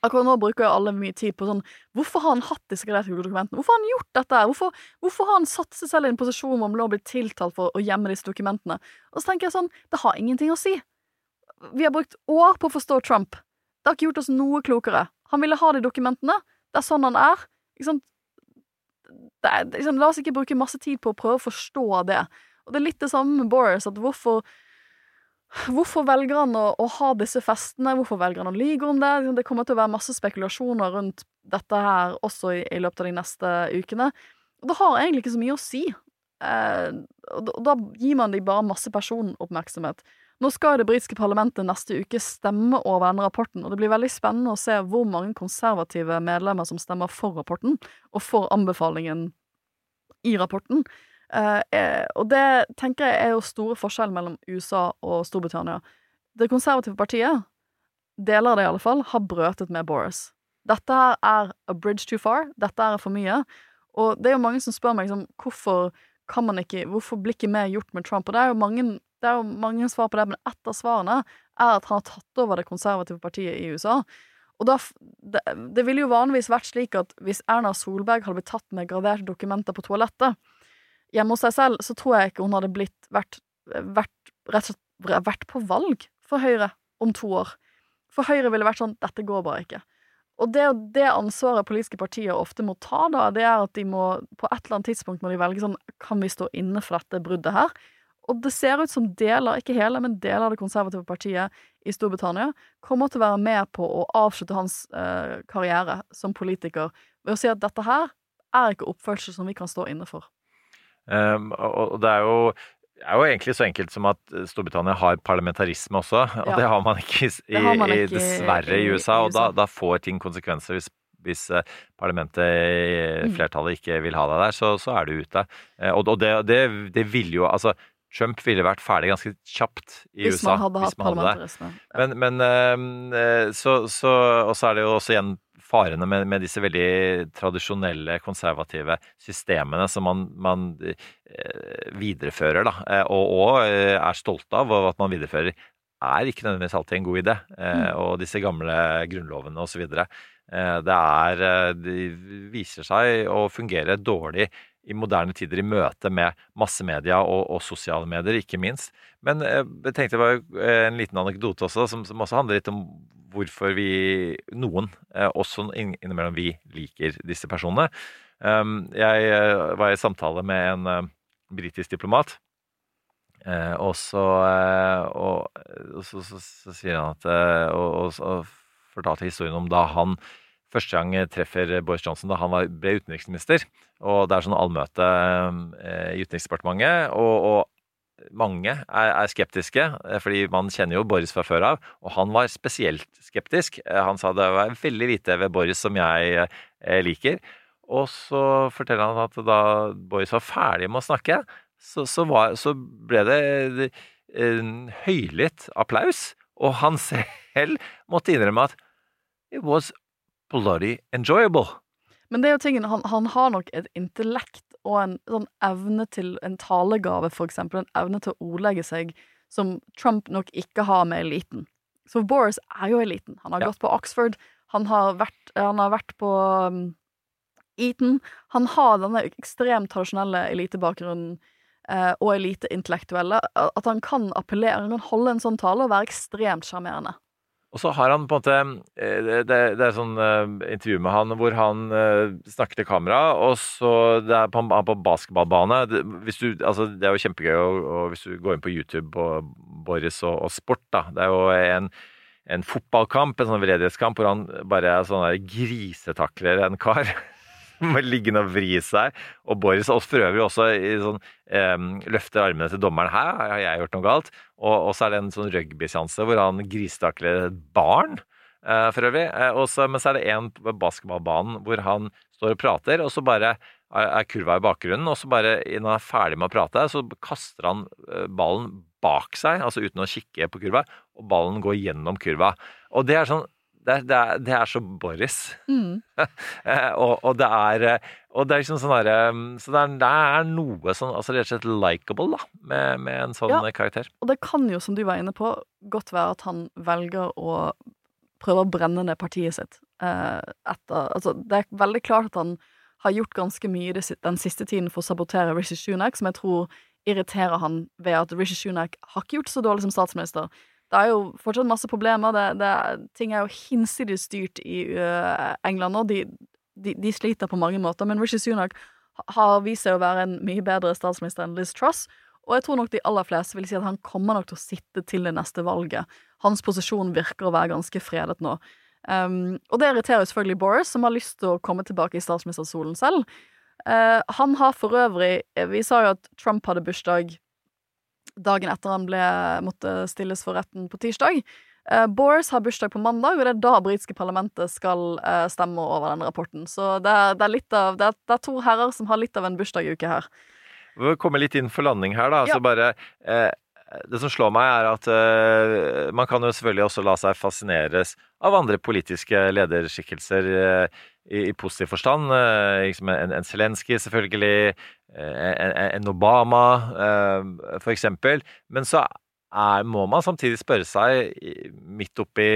Akkurat nå bruker jo alle mye tid på sånn Hvorfor har han hatt disse genetiske dokumentene? Hvorfor har han gjort dette? Hvorfor, hvorfor har han satt seg selv i en posisjon hvor han nå blir tiltalt for å gjemme disse dokumentene? Og så tenker jeg sånn Det har ingenting å si. Vi har brukt år på å forstå Trump. Det har ikke gjort oss noe klokere. Han ville ha de dokumentene. Det er sånn han er. Ikke sant? Er, liksom, la oss ikke bruke masse tid på å prøve å forstå det. Og det er litt det samme med Boris. At hvorfor Hvorfor velger han å, å, ha disse festene? Hvorfor velger han å lyge om det? Det kommer til å være masse spekulasjoner rundt dette her også i, i løpet av de neste ukene. Og det har egentlig ikke så mye å si. Eh, og da, gir man dem bare masse personoppmerksomhet. Nå skal det britiske parlamentet neste uke stemme over denne rapporten, og det blir veldig spennende å se hvor mange konservative medlemmer som stemmer for rapporten, og for anbefalingen i rapporten. Uh, og det tenker jeg er jo store forskjell mellom USA og Storbritannia. Det konservative partiet, deler av det i alle fall, har brøtet med Boris. Dette her er a bridge too far. Dette er for mye. Og det er jo mange som spør meg liksom, hvorfor kan man ikke, hvorfor blir ikke mer gjort med Trump? Og det er mange, det er jo mange svar på det, men ett av svarene er at han har tatt over det konservative partiet i USA. Og da, det, det ville jo vanligvis vært slik at hvis Erna Solberg hadde blitt tatt med graderte dokumenter på toalettet, hjemme hos seg selv, så tror jeg ikke hun hadde blitt vært, vært, rett og slett vært på valg for Høyre om to år. For Høyre ville vært sånn dette går bare ikke. Og det, det ansvaret politiske partier ofte må ta, da, det er at de må på et eller annet tidspunkt må de velge sånn Kan vi stå inne for dette bruddet her? Og det ser ut som deler, ikke hele, men deler av det konservative partiet i Storbritannia kommer til å være med på å avslutte hans eh, karriere som politiker ved å si at dette her er ikke oppførsel som vi kan stå inne for. Um, og det er, jo, det er jo egentlig så enkelt som at Storbritannia har parlamentarisme også, og ja. det har man ikke, i, man ikke dessverre i, i USA. Og da, da, får ting konsekvenser hvis, hvis eh, parlamentet, mm. flertallet, ikke vil ha deg der, så, så er du ute. Eh, og, og det, det, det vil jo Altså, Trump ville vært ferdig ganske kjapt i hvis USA. Man hadde hatt parlamentarisme. Ja. Men, men ehm, så, så, Og så er det jo også igjen farene med, med, disse veldig tradisjonelle, konservative systemene som man, man eh, viderefører, da, eh, og, og, eh, er stolt av at man viderefører, er ikke nødvendigvis alltid en god idé. Eh, mm. Og disse gamle grunnlovene osv. Det er De viser seg å fungere dårlig i moderne tider i møte med massemedia og, og sosiale medier, ikke minst. Men jeg tenkte det var en liten anekdote også, som, som også handler litt om hvorfor vi, noen, eh, også innimellom vi, liker disse personene. Um, jeg eh, var i samtale med en eh, britisk diplomat, og så, og, så, så, så sier han at og, og, fortalte historien om da han første gang treffer Boris Johnson da han ble utenriksminister. Og det er sånn allmøte i Utenriksdepartementet, og, og mange er, er, skeptiske, eh, fordi man kjenner jo Boris fra før av. Og han var spesielt skeptisk. Eh, han sa det var veldig lite ved Boris som jeg eh, liker. Og så forteller han at da Boris var ferdig med å snakke, så, så, var, så ble det en høylytt applaus. Og han selv måtte innrømme at it was bloody enjoyable. Men det er jo tingen, han, han har nok et intellekt og en sånn evne til en talegave, for eksempel, en evne til å ordlegge seg, som Trump nok ikke har med eliten. Så Boris er jo eliten. Han har ja. gått på Oxford, han har vært, han har vært på um, Eton. Han har denne ekstremt tradisjonelle elitebakgrunnen eh, og eliteintellektuelle. At han kan appellere, han kan holde en sånn tale og være ekstremt sjarmerende. Og så har han på en måte eh, Det, det er sånn uh, intervju med han hvor han uh, snakker til kamera, og så det er på, på basketballbane. Det, du, altså, det er jo kjempegøy og, og hvis du går inn på YouTube og Boris og, og sport, da. Det er jo en, en fotballkamp, en sånn veldedighetskamp, hvor han bare er sånn grisetakler en kar. må ligge og vri seg. Og Boris og for øvrig også sånn, um, løfter armene til dommeren. 'Her har jeg gjort noe galt.' Og, og så er det en sånn rugbyseanse hvor han grisetakler et barn. Uh, for øvrig. Uh, også, men så er det en på basketballbanen hvor han står og prater, og så bare er kurva i bakgrunnen, og så bare når han er ferdig med å prate, så kaster han uh, ballen bak seg, altså uten å kikke på kurva, og ballen går gjennom kurva. Og det er sånn det, det, er, det, er, så Boris. Mm. og, og, det er og det er liksom sånn herre Så det er, det er, noe sånn altså rett og slett likeable da, med, med en sånn ja, karakter. Og det kan jo, som du var inne på, godt være at han velger å prøve å brenne ned partiet sitt. eh, etter Altså, det er veldig klart at han har gjort ganske mye den siste tiden for å sabotere Rishi Sunak, som jeg tror irriterer han ved at Rishi Sunak har ikke gjort så dårlig som statsminister. Det er jo fortsatt masse problemer. Det, det, ting er jo hinsides styrt i uh, England nå. De, de, de sliter på mange måter. Men Rishi Sunak ha- har vist seg å være en mye bedre statsminister enn Liz Truss. Og jeg tror nok de aller fleste vil si at han kommer nok til å sitte til det neste valget. Hans posisjon virker å være ganske fredet nå. Um, og det irriterer jo selvfølgelig Boris, som har lyst til å komme tilbake i statsministerstolen selv. Uh, han har for øvrig Vi sa jo at Trump hadde bursdag dagen etter han ble, måtte stilles for retten på tirsdag. Uh, Boris har bursdag på mandag, og det er da britiske parlamentet skal uh, stemme over den rapporten. Så det er, det er av det er, det er to herrer som har litt av en bursdagsuke her. Vi kommer litt inn for landing her, da. Ja. Så bare uh, Det som slår meg, er at man kan jo selvfølgelig også la seg fascineres av andre politiske lederskikkelser eh, i, i positiv forstand. Eh, liksom en, en Zelenskyj, selvfølgelig. eh, En, en Obama, eh, for eksempel. Men så er, må man samtidig spørre seg, midt oppi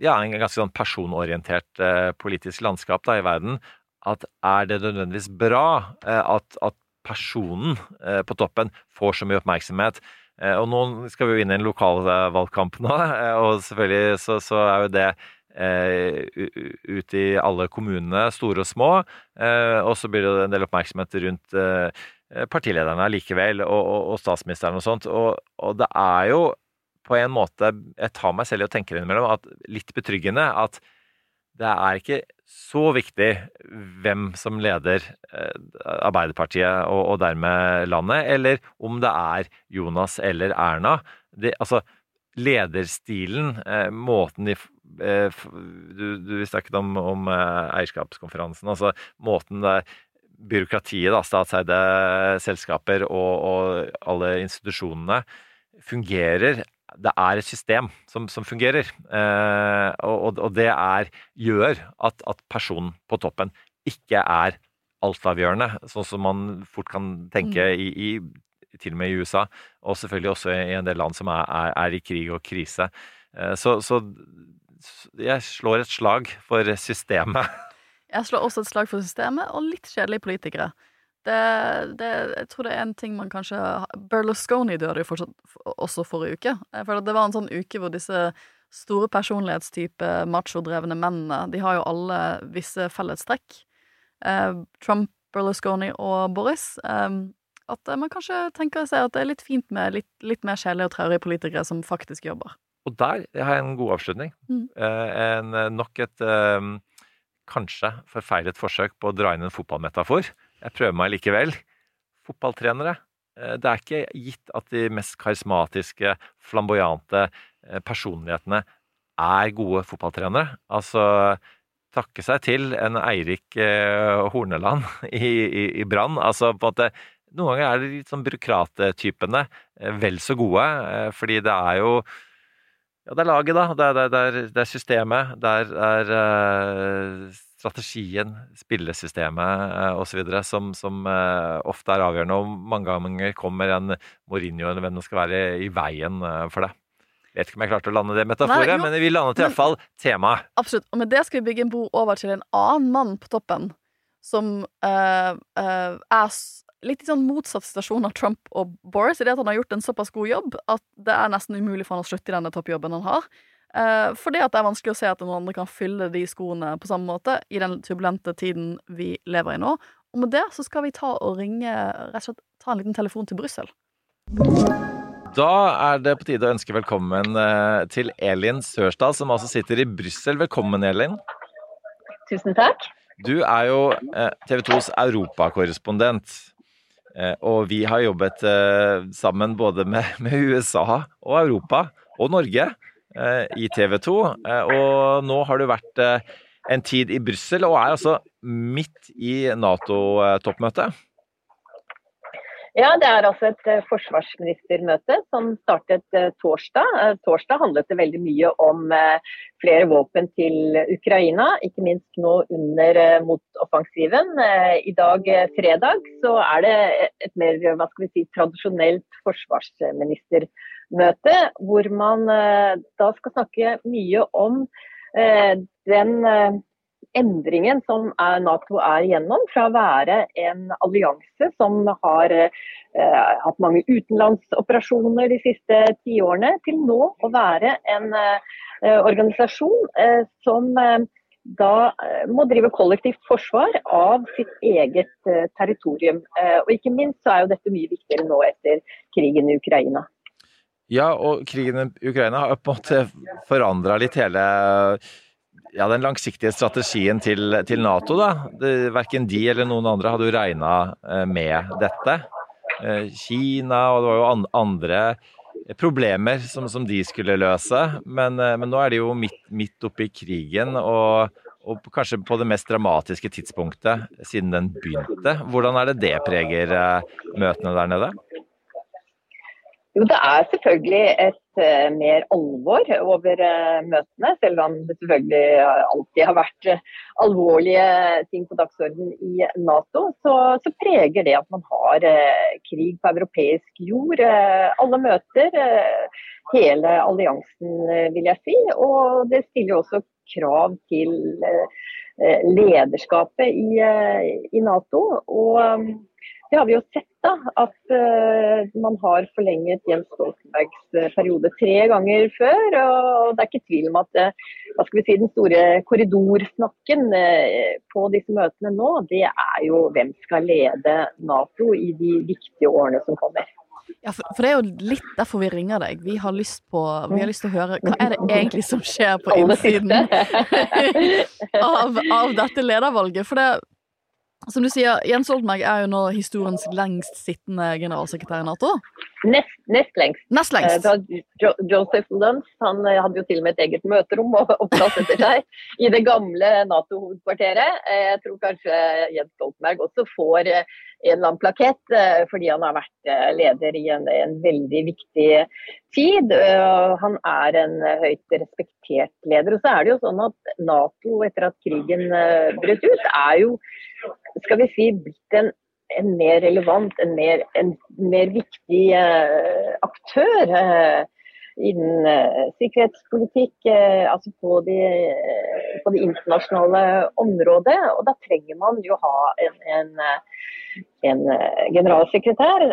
ja, en ganske sånn personorientert politisk landskap da, i verden, at er det nødvendigvis bra at, at personen på toppen får så mye oppmerksomhet? Og nå skal vi jo inn i en lokalvalgkamp nå, og selvfølgelig så, så er jo det ut i alle kommunene, store og små. Eh, og så blir det en del oppmerksomhet rundt eh, partilederne likevel, og, og, og statsministeren og sånt. Og, og det er jo på en måte Jeg tar meg selv i å tenke innimellom at litt betryggende at det er ikke så viktig hvem som leder eh, Arbeiderpartiet og dermed landet, eller om det er Jonas eller Erna. Det, altså, lederstilen, eh, måten de eh, Du, du snakket om, om eh, eierskapskonferansen. altså Måten det byråkratiet, da, statseide selskaper og, og alle institusjonene fungerer. Det er et system som, som fungerer, eh, og, og- og det er, gjør at, at personen på toppen ikke er altavgjørende, sånn som man fort kan tenke i, i til og med i USA, og selvfølgelig også i en del land som er, er, er i krig og krise. Eh, Så, så jeg slår et slag for systemet. Jeg slår også et slag for systemet, og litt kjedelige politikere. Det, det, jeg tror det er en ting man kanskje Berlusconi døde jo fortsatt også forrige uke. At Det var en sånn uke hvor disse store personlighetstype machodrevne mennene De har jo alle visse fellestrekk. Eh, Trump, Berlusconi og Boris. Eh, at man kanskje tenker seg at det er litt fint med litt, litt mer kjedelige og traurige politikere som faktisk jobber. Og der har jeg en god avslutning. Mm. Eh, en, nok et eh, kanskje forfeilet forsøk på å dra inn en fotballmetafor. Jeg prøver meg likevel. Fotballtrenere. eh, Det er ikke gitt at de mest karismatiske, flamboyante eh, personlighetene er gode fotballtrenere. Altså takke seg til en Eirik eh, Horneland i, i, i Brann. Altså på en måte Noen ganger er det litt sånn byråkrattypene eh, vel så gode, eh, fordi det er jo ja, det er laget, da. Det er, det er, det er, systemet. Det er, er eh, strategien, spillesystemet eh, osv. som, som ofte er avgjørende. Og mange ganger kommer en Mourinho eller hvem det skal være, i veien for det. Jeg vet ikke om jeg klarte å lande det metaforet, Nei, jo, men vi landet hvert iallfall temaet. Absolutt. Og med det skal vi bygge en bro over til en annen mann på toppen, som er litt i sånn motsatt situasjon av Trump og Boris, i det at han har gjort en såpass god jobb at det er nesten umulig for han å slutte i denne toppjobben han har. Eh, fordi at det er vanskelig å se at noen andre kan fylle de skoene på samme måte i den turbulente tiden vi lever i nå. Og med det så skal vi ta og ringe rett og slett ta en liten telefon til Brussel. Da er det på tide å ønske velkommen eh, til Elin Sørsdal, som altså sitter i Brussel. Velkommen, Elin. Tusen takk. Du er jo eh, TV 2s europakorrespondent. Eh, og vi har jobbet eh, sammen både med, med USA og Europa og Norge eh, i TV 2. Eh, og nå har du vært en tid i Brussel og er altså midt i Nato-toppmøtet. Ja, Det er altså et eh, forsvarsministermøte som startet eh, torsdag. Eh, Torsdag handlet det veldig mye om flere våpen til Ukraina, ikke minst nå under motoffensiven. I dag, fredag, så er det et mer hva skal vi si, tradisjonelt forsvarsministermøte, hvor man da skal snakke mye om den endringen som er, Nato er igjennom, fra å være en allianse som har eh, hatt mange utenlandsoperasjoner de siste tiårene, til nå å være en eh, organisasjon eh, som da må drive kollektivt forsvar av sitt eget territorium. Og ikke minst så er jo dette mye viktigere nå etter krigen i Ukraina. Ja, og krigen i Ukraina har på en måte forandra litt hele ja, den langsiktige strategien til, til Nato, da. Det, verken de eller noen andre hadde jo regna eh, med dette. Eh, Kina og det var jo andre problemer som, som de skulle løse. Men, eh, men, nå er de jo midt, midt oppe i krigen, og, og, kanskje på det mest dramatiske tidspunktet siden den begynte. Hvordan er det det preger møtene der nede? Jo, det er selvfølgelig et uh, mer alvor over uh, møtene. Selv om det selvfølgelig alltid har vært uh, alvorlige ting på dagsordenen i Nato, så, så, preger det at man har krig på europeisk jord. alle møter hele alliansen, vil jeg si. Og det stiller også krav til lederskapet i, i Nato. Og det har vi jo sett, da. At uh, man har forlenget Jens Stoltenbergs uh, periode tre ganger før. Og det er ikke tvil om at uh, hva skal vi si, den store korridorsnakken på disse møtene nå, det er jo hvem skal lede Nato i de viktige årene som kommer. Ja, for, for, det er jo litt derfor vi ringer deg. Vi har lyst, på, vi har lyst til å høre hva er det egentlig som skjer på innsiden av, av dette ledervalget. For det, som du sier, Jens Stoltenberg er jo nå historiens lengst sittende generalsekretær i Nato. Nest, nest lengst. Nest lengst. Eh, jo, Joseph Luntz han eh, hadde jo til og med et eget møterom og, etter seg i det gamle Nato-hovedkvarteret. Eh, jeg tror kanskje Jens Stoltenberg også får en eller annen plakett fordi han har vært leder i en, en veldig viktig tid. Han er en høyt respektert leder. Og så er det jo sånn at Nato, etter at krigen brøt ut, er jo skal vi si, blitt en, en mer relevant, en mer, en mer viktig eh, aktør eh, innen eh, sikkerhetspolitikk, altså på det på de internasjonale området. Og da trenger man jo ha en, en, en generalsekretær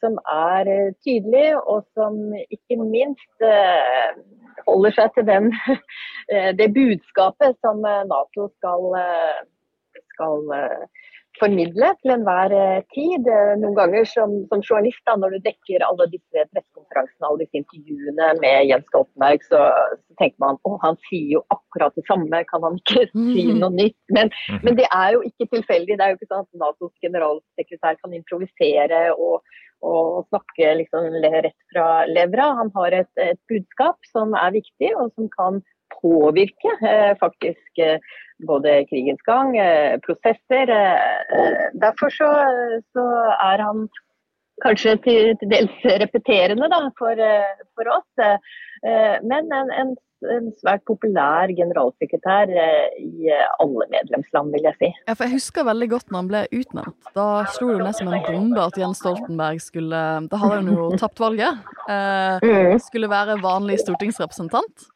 som er tydelig, og som ikke minst holder seg til den, det budskapet som Nato skal skal eh, formidle til enhver eh, tid. Eh, noen ganger som, som journalist, da, når du dekker alle disse pressekonferansene alle disse intervjuene med Jens Stoltenberg, så, så tenker man at han sier jo akkurat det samme, kan han ikke si mhm. noe nytt? Men, mhm. men, det er jo ikke tilfeldig. Det er jo ikke sånn at Natos generalsekretær kan improvisere og, og snakke liksom rett fra levra. Han har et, et budskap som er viktig, og som kan påvirke eh, faktisk eh, både krigens gang, eh, prosesser. Derfor så, så er han kanskje til, til dels repeterende da, for, for, oss. Men en, en, en, svært populær generalsekretær i alle medlemsland, vil jeg si. Ja, Jeg husker veldig godt når han ble utnevnt. Da slo det som en bombe at Jens Stoltenberg skulle Da hadde han jo tapt valget. Mm. Skulle være vanlig stortingsrepresentant.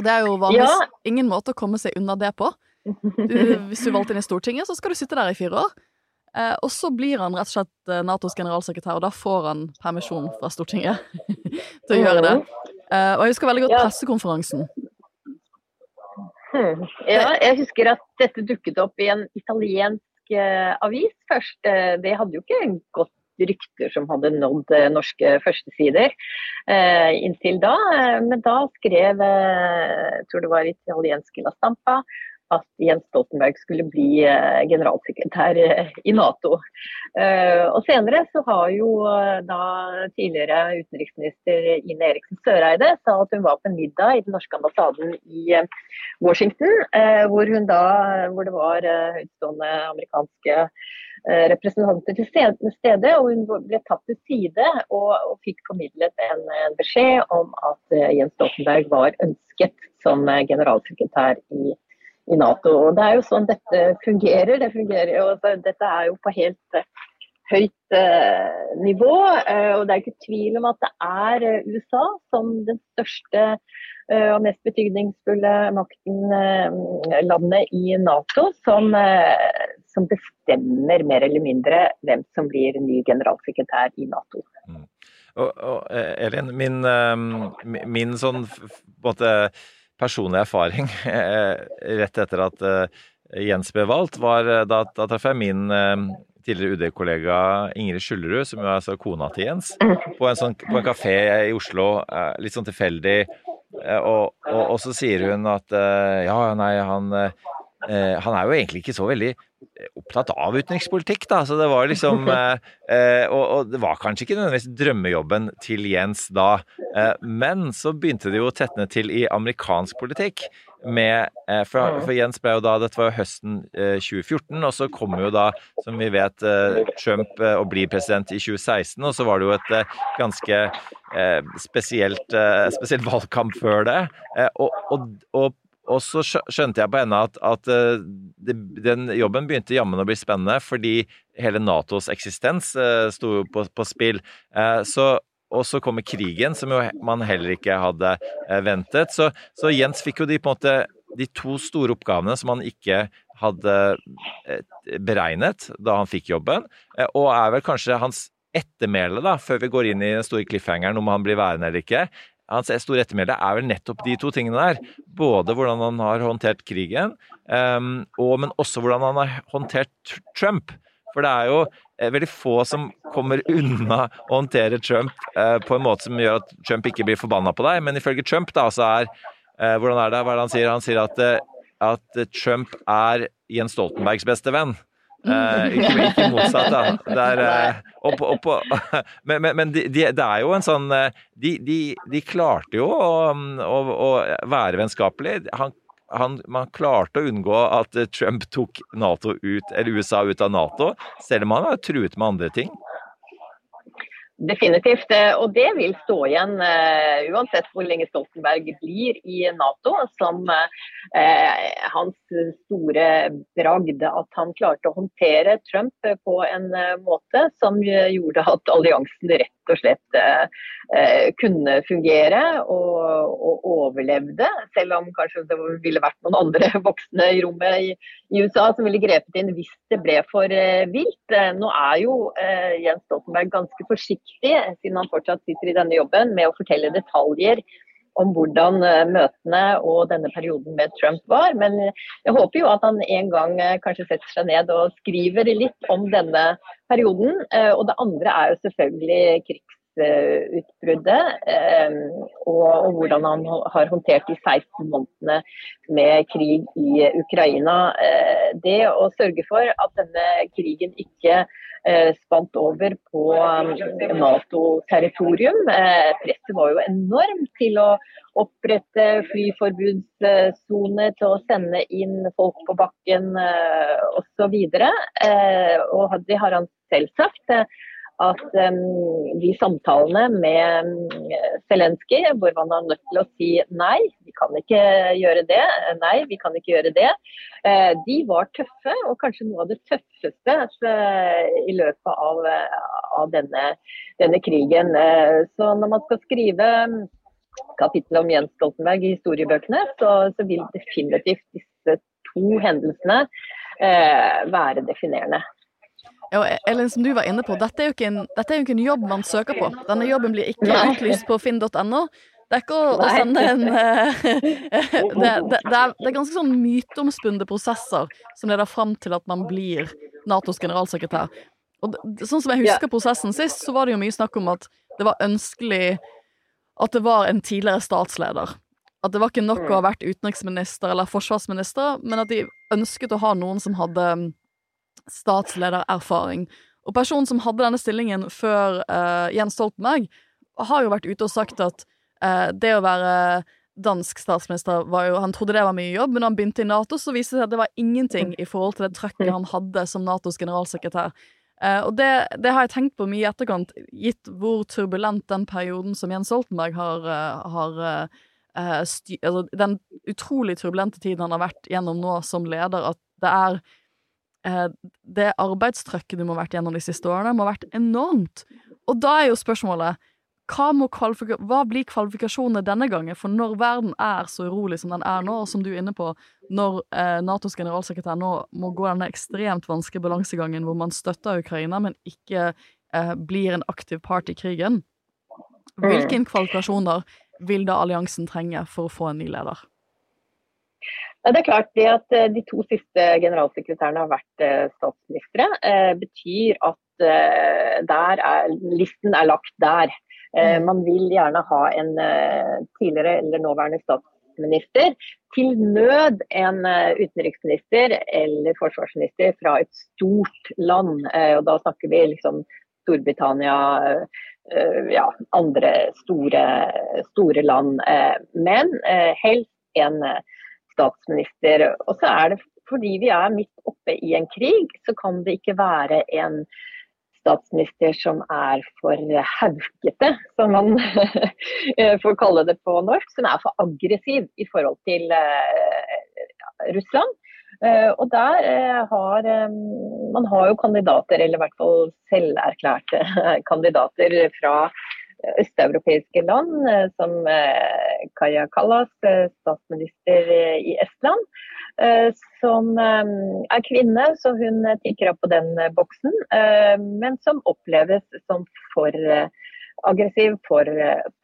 Og det er jo vanligvis ja. ingen måte å komme seg unna det på. Du, hvis du valgte inn i Stortinget, så skal du sitte der i fire år. Eh, og så blir han rett og slett eh, Natos generalsekretær, og da får han permisjon fra Stortinget til å gjøre det. Eh, og jeg husker veldig godt ja. pressekonferansen. Hmm. Ja, jeg husker at dette dukket opp i en italiensk eh, avis først. Eh, det hadde jo ikke gått rykter som hadde nådd eh, norske førstesider eh, inntil da. Eh, men da skrev, jeg tror det var italienske La Stampa, at Jens Stoltenberg skulle bli generalsekretær i Nato. Og senere så har jo da tidligere utenriksminister Ine Eriksen Søreide sa at hun var på en middag i den norske ambassaden i Washington, hvor, hun da, hvor det var høytstående amerikanske representanter til stede, og hun ble tatt til side og, og fikk formidlet en, en, beskjed om at uh, Jens Stoltenberg var ønsket som uh, generalsekretær i, i, Nato. Og Det er jo sånn dette fungerer. Det fungerer jo, dette er jo på helt uh, høyt nivå. og Det er ikke tvil om at det er USA som den største eh, og mest betydningsfulle makten eh, landet i Nato som, eh, som bestemmer mer eller mindre hvem som blir ny generalsekretær i Nato. Mm. Og, og, Elin, min, min sånn måte personlige erfaring rett etter at Jens ble valgt, var da, da traff jeg min tidligere UD-kollega Ingrid Skjullerud, som er altså kona til Jens, på en, sånn, på en kafé i Oslo, litt sånn tilfeldig. Og, og, og, så sier hun at ja, nei, han, han er jo egentlig ikke så veldig opptatt av utenrikspolitikk, da. Så det var liksom og, og, det var kanskje ikke nødvendigvis drømmejobben til Jens da. men så begynte det jo å tetne til i amerikansk politikk med eh, for, for, Jens ble jo da Dette var jo høsten 2014, eh, og så kommer jo da, som vi vet, eh, Trump og blir president i 2016. Og så var det jo et ganske spesielt, spesielt valgkamp før det. Og, og, og, og så skjønte jeg på henne at, at det, den jobben begynte jammen å bli spennende, fordi hele Natos eksistens sto på, på spill. Så og så kommer krigen, som jo man heller ikke hadde eh, ventet. Så, så, Jens fikk jo de på en måte de to store oppgavene som han ikke hadde eh, beregnet da han fikk jobben, eh, og er vel kanskje hans ettermæle, da, før vi går inn i den store cliffhangeren om han blir værende eller ikke. Hans store ettermæle er vel nettopp de to tingene der. Både hvordan han har håndtert krigen, og, men også hvordan han har håndtert Trump. For det er jo eh, veldig få som kommer unna å håndtere Trump eh, på en måte som gjør at Trump ikke blir forbanna på deg. Men ifølge Trump da, så er eh, Hvordan er det? Hva er det han sier? Han sier at, at Trump er Jens Stoltenbergs beste venn. Eh, ikke, ikke, motsatt, da. Der, eh, opp, og på, men, men, men de, de, det er jo en sånn De, de klarte jo å, å, å være vennskapelig. Han han, man klarte å unngå at Trump tok NATO ut, eller USA ut av Nato, selv om han har truet med andre ting. Definitivt. Eh, og det vil stå igjen uh, uansett hvor lenge Stoltenberg blir i Nato, som uh, hans store bragd. At han klarte å håndtere Trump på en måte som gjorde at alliansen rett og slett kunne fungere og, og, overlevde. Selv om kanskje det ville vært noen andre voksne i rommet i, i USA som ville grepet inn hvis det ble for vilt. Nå er jo Jens Stoltenberg ganske forsiktig viktig, siden han fortsatt sitter i denne jobben, med å fortelle detaljer om hvordan eh, møtene og denne perioden med Trump var. Men jeg håper jo at han en gang eh, kanskje setter seg ned og skriver litt om denne perioden. Eh, og det andre er jo selvfølgelig krigsutbruddet, og hvordan han har håndtert de 16 månedene med krig i Ukraina. Det å sørge for at denne krigen ikke Eh, spant over på um, Nato-territorium. Eh, presset var jo enormt til å opprette flyforbudssone, til å sende inn folk på bakken osv. Og, og det har han selv sagt at de samtalene med um, Zelenskyj, hvor man er nødt til å si nei, vi kan ikke gjøre det, nei, vi kan ikke gjøre det, uh, de var tøffe. Og kanskje noe av det tøffeste altså, i løpet av, uh, av denne, denne, krigen. så når man skal skrive kapittelet kapittel om Jens Stoltenberg i historiebøkene, så, så vil definitivt disse to hendelsene være definerende. Ja, Elin, som du var inne på, dette er, jo ikke en, jo ikke en jobb man søker på. Denne jobben blir ikke utlyst på finn.no. Det er ikke å, å sende en uh, det, det, det, er, det, er, ganske sånn myteomspunne prosesser som leder fram til at man blir Natos generalsekretær. Og sånn som jeg husker prosessen sist, så var det jo mye snakk om at det var ønskelig at det var en tidligere statsleder. At det var ikke nok å ha vært utenriksminister eller forsvarsminister, men at de ønsket å ha noen som hadde statsledererfaring. Og personen som hadde denne stillingen før uh, Jens Stoltenberg, har jo vært ute og sagt at uh, det å være dansk statsminister var jo, Han trodde det var mye jobb, men da han begynte i Nato, så viste det seg at det var ingenting i forhold til det trøkket han hadde som Natos generalsekretær. Uh, og det, det, har jeg tenkt på mye i etterkant, gitt hvor turbulent den perioden som Jens Stoltenberg har, har altså, Den utrolig turbulente tiden han har vært gjennom nå som leder, at det er det arbeidstrøkket du må ha vært gjennom de siste årene, må ha vært enormt. Og da er jo spørsmålet hva, må hva blir kvalifikasjonene denne gangen? For når verden er så urolig som den er nå, og som du er inne på, når eh, Natos generalsekretær nå må gå denne ekstremt vanskelige balansegangen hvor man støtter Ukraina, men ikke eh, blir en aktiv part i krigen, hvilke kvalifikasjoner vil da alliansen trenge for å få en ny leder? Det er klart det at eh, De to siste generalsekretærene har vært eh, statsministre, eh, betyr at der er, listen er lagt der. Eh, Mm. man vil gjerne ha en tidligere eller nåværende statsminister. Til nød en utenriksminister eller forsvarsminister fra et stort land. Og Da snakker vi liksom Storbritannia, eh, ja, andre store, store land. Men helst en statsminister. Og så er det fordi vi er midt oppe i en krig, så kan det ikke være en statsminister som er for haukete, som man får kalle det på norsk. Som er for aggressiv i forhold til eh, Russland. Eh, og der eh, har Man har jo kandidater, eller i hvert fall selverklærte kandidater fra østeuropeiske land, eh, som eh, Kaja Kallas, eh, statsminister i Estland, som er kvinne, så hun tikker opp på den boksen, men som oppleves som for aggressiv, for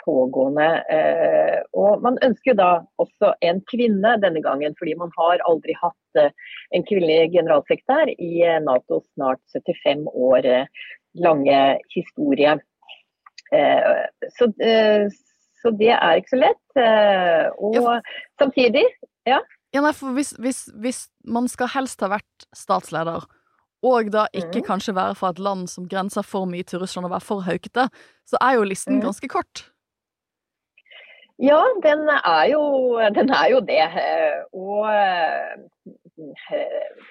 pågående. Og man ønsker jo da også en kvinne denne gangen, fordi man har aldri hatt en kvinnelig generalsekretær i Natos snart 75 år lange historie. Eh, Så, eh, så det er ikke så lett. eh, Og samtidig Ja, nei, for hvis, hvis, hvis man skal helst ha vært statsleder, og da ikke mm. kanskje være fra et land som grenser for mye til Russland og være for haukete, så er jo listen Mhm. ganske kort. Ja, den er jo, den er jo det. Og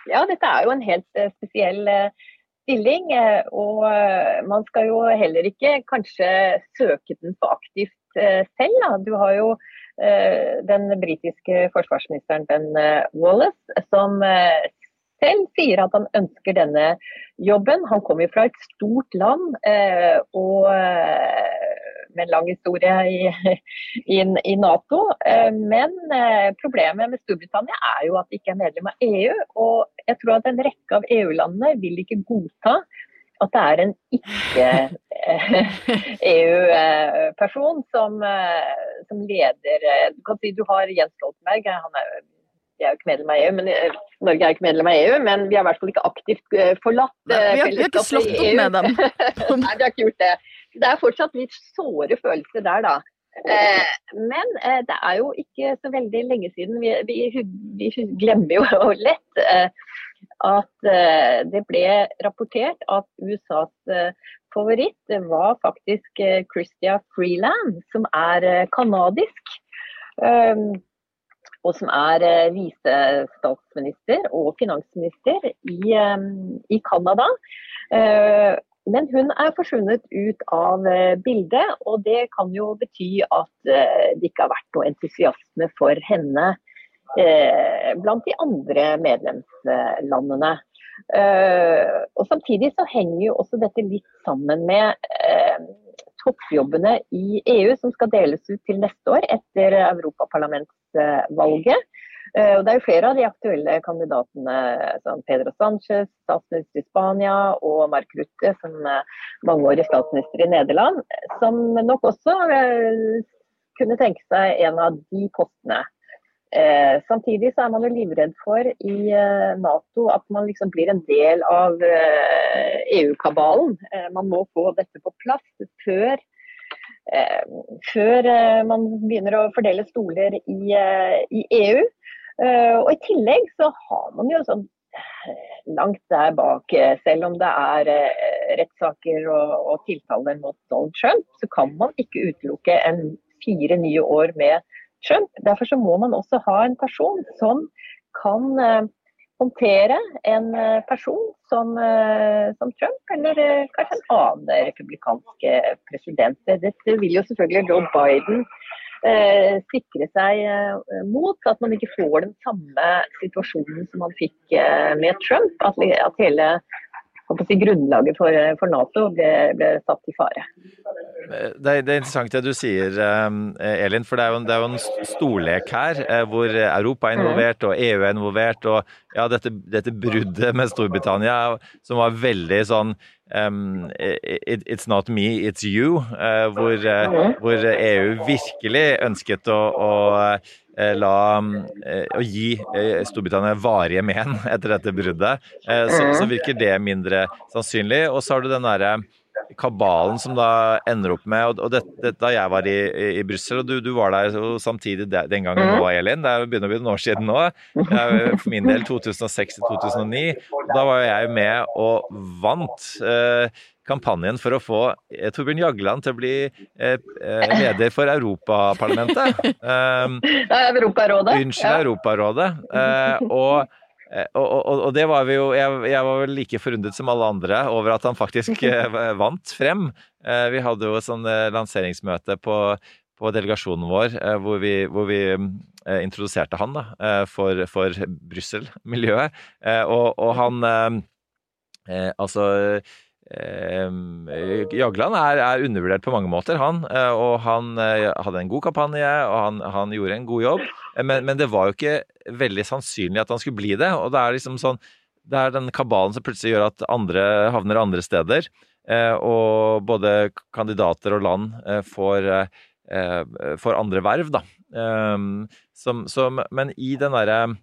ja, dette er jo en helt spesiell stilling. eh, Og eh, man skal jo heller ikke kanskje søke den for aktivt eh, selv. Da. Du har jo den britiske forsvarsministeren Ben Wallace, som selv sier at han ønsker denne jobben. Han kommer fra et stort land og med en lang historie i, i, i Nato. Eh, Men eh, problemet med Storbritannia er jo at de ikke er medlem av EU. Og jeg tror at en rekke av EU-landene vil ikke godta at det er en ikke-EU-person som, eh, som leder eh, Du kan si du har Jens Stoltenberg. Han er, de er jo ikke medlem av EU, men Norge er jo ikke medlem av EU, men vi har i hvert fall ikke aktivt forlatt Nei, vi har- vi har ikke slått opp med dem. Nei, vi har ikke gjort det. Det er fortsatt litt såre følelser der, da. Eh, men eh, det er jo ikke så veldig lenge siden. Vi, vi, vi glemmer jo lett eh, at eh, det ble rapportert at USAs eh, favoritt var faktisk eh, Christia Freeland, som er kanadisk. Og som er visestatsminister og finansminister i, i Canada. Men hun er forsvunnet ut av eh, bildet, og det kan jo bety at eh, det ikke har vært noe entusiasme for henne eh, blant de andre medlemslandene. Og Samtidig så henger jo også dette litt sammen med toppjobbene i EU som skal deles ut til neste år etter europaparlamentsvalget. Eh, og Det er jo flere av de aktuelle kandidatene, som Pedro Sánchez, statsminister i Spania, og Mark Rutte, som er mangeårig statsminister i Nederland, som nok også eh, kunne tenke seg en av de postene. Eh, samtidig så er man jo livredd for i eh, Nato at man liksom blir en del av eh, EU-kabalen. Eh, man må få dette på plass før, før man begynner å fordele stoler i, i EU. Eh, og I tillegg så har man jo sånn eh, langt der bak, eh, selv om det er rettssaker og, og tiltaler mot Donald Trump, så kan man ikke utelukke en fire nye år med Trump. Derfor så må man også ha en person som kan håndtere en person som, som Trump, eller kanskje en annen republikansk president. Dette vil jo selvfølgelig Joe Biden eh, sikre seg eh, mot, at man ikke får den samme situasjonen som man fikk eh, med Trump. At, at hele si, grunnlaget for, for Nato ble, ble, satt i fare. Det er, det er, interessant det du sier, Elin. For det er jo, det er jo en storlek her hvor Europa er involvert og EU er involvert. Og ja, dette, dette bruddet med Storbritannia som var veldig sånn Um, it, it's not me, it's you. Uh, hvor, uh, hvor, EU virkelig ønsket å, å la å gi Storbritannia varige men etter dette bruddet. Så, så, virker det mindre sannsynlig. Og så har du den derre kabalen som da ender opp med Og, det, det, da jeg var i, i, Brussel, og du, du, var der samtidig den gangen nå, Elin. Det er begynner å bli noen år siden nå. For min del 2006 2009. Da var jeg med og vant. Eh, kampanjen for å få eh, Torbjørn Jagland til å bli eh, eh leder for Europaparlamentet. Um, Europarådet. Unnskyld. Europarådet. Eh, og og, og, og, det var vi jo jeg, jeg, var vel like forundret som alle andre over at han faktisk vant frem. Eh, vi hadde jo et sånn lanseringsmøte på, på delegasjonen vår hvor vi, hvor vi introduserte han da, for, for Brussel-miljøet. Og, og, han Altså Jagland er, er, undervurdert på mange måter, han. Eh, og han eh, hadde en god kampanje, og han, han gjorde en god jobb. Men, men, det var jo ikke veldig sannsynlig at han skulle bli det. Og det er liksom sånn Det er den kabalen som plutselig gjør at andre havner andre steder. Og både kandidater og land får, får andre verv, da. Som, som, men i den derre Eh,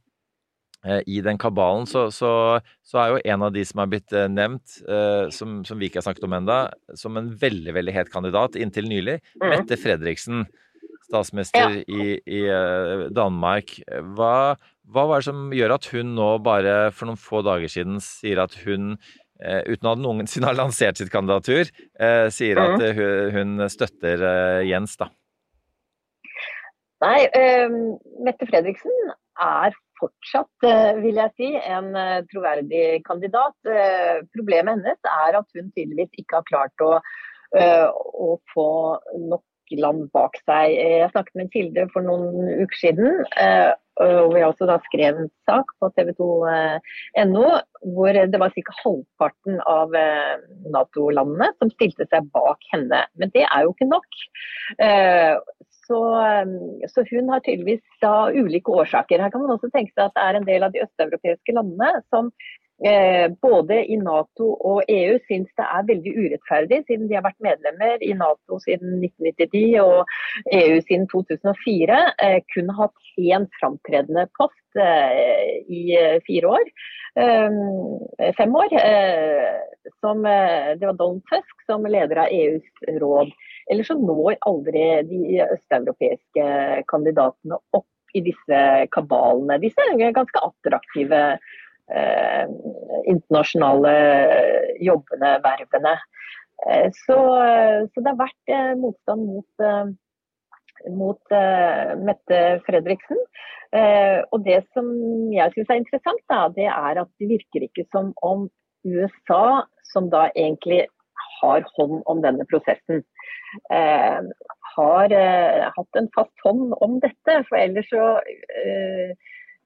i den kabalen, så, så, så, er jo en av de som er blitt eh, nevnt, eh, som, som vi ikke har snakket om enda, som en veldig veldig het kandidat inntil nylig, mm. Mette Fredriksen, statsminister ja. i, i, Danmark. Hva, hva var det som gjør at hun nå bare for noen få dager siden sier at hun uten at noensinne har lansert sitt kandidatur, sier at mm. hun støtter Jens, da? Nei, Mette Fredriksen er fortsatt, eh, vil jeg si, en eh, troverdig kandidat. Eh, problemet hennes er at hun tydeligvis ikke har klart å, å få nok land bak seg. Jeg snakket med en kilde for noen uker siden, og vi også da skrev en sak på tv2.no hvor det var ca. halvparten av Nato-landene som stilte seg bak henne. Men det er jo ikke nok. Så, um, så, hun har tydeligvis da ulike årsaker. Her kan man også tenke seg at det er en del av de østeuropeiske landene som eh, både i Nato og EU syns det er veldig urettferdig, siden de har vært medlemmer i Nato siden 1999 og EU siden 2004. Eh, kun hatt én framtredende post eh, i eh, fire år. Eh, fem år. Eh, som, det var Donald Tusk som leder av EUs råd. Eller så når aldri de østeuropeiske kandidatene opp i disse kabalene. Disse ganske attraktive eh, internasjonale jobbene, vervene. Eh, så, så, det har vært eh, motstand mot, eh, mot eh, Mette Fredriksen. Eh, og det som jeg syns er interessant, da, det er at det virker ikke som om USA, som da egentlig har hånd om denne prosessen, eh, har eh, hatt en fast hånd om dette. For ellers så eh,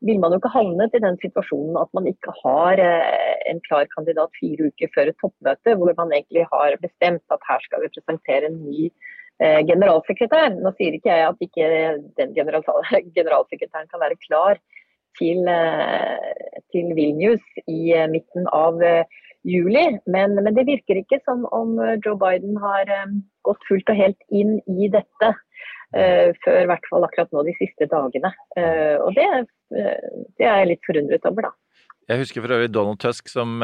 vil man jo ikke havnet i den situasjonen at man ikke har eh, en klar kandidat fire uker før et toppmøte, hvor man egentlig har bestemt at her skal vi presentere en ny eh, generalsekretær. Nå sier ikke jeg at ikke den general generalsekretæren kan være klar til, til Vilnius i midten av juli. Men, men, det virker ikke som om eh, Joe Biden har um, gått fullt og helt inn i dette. Uh, før i hvert fall akkurat nå de siste dagene. Uh, og det, uh, det, er jeg litt forundret over, da. Jeg husker for øvrig Donald Tusk som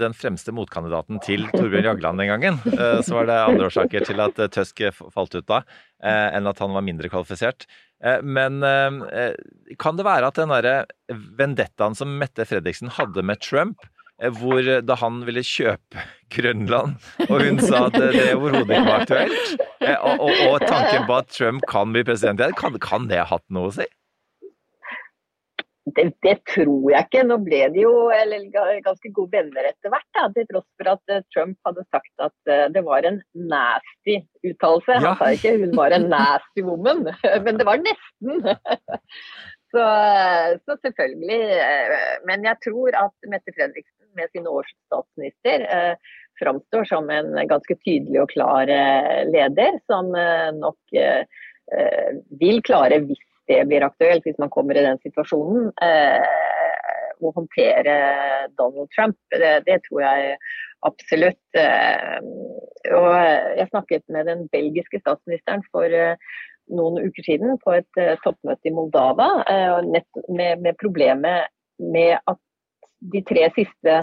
den fremste motkandidaten til Torbjørn Jagland den gangen. Så var det andre årsaker til at Tusk falt ut da, enn at han var mindre kvalifisert. Men kan det være at den derre vendettaen som Mette Fredriksen hadde med Trump, Eh, hvor eh, da han ville kjøpe Grønland, og hun sa at det overhodet ikke var aktuelt, eh, og, og, og, tanken på at Trump kan bli president igjen, kan, kan det ha hatt noe å si? Det, det, tror jeg ikke. Nå ble de jo eller, ganske gode venner etter hvert. Da, til tross for at Trump hadde sagt at det var en nasty uttalelse. Ja. Han sa ikke hun var en nasty woman, men det var nesten. Så, så, selvfølgelig. Men jeg tror at Mette Fredriksen med sin årsstatsminister eh, framstår som en ganske tydelig og klar leder, som nok eh, vil klare, hvis det blir aktuelt, hvis man kommer i den situasjonen, eh, å håndtere Donald Trump. Det, det tror jeg absolutt. Eh, og jeg snakket med den belgiske statsministeren for eh, noen uker siden på et toppmøte i Moldava med, med, problemet med at de tre siste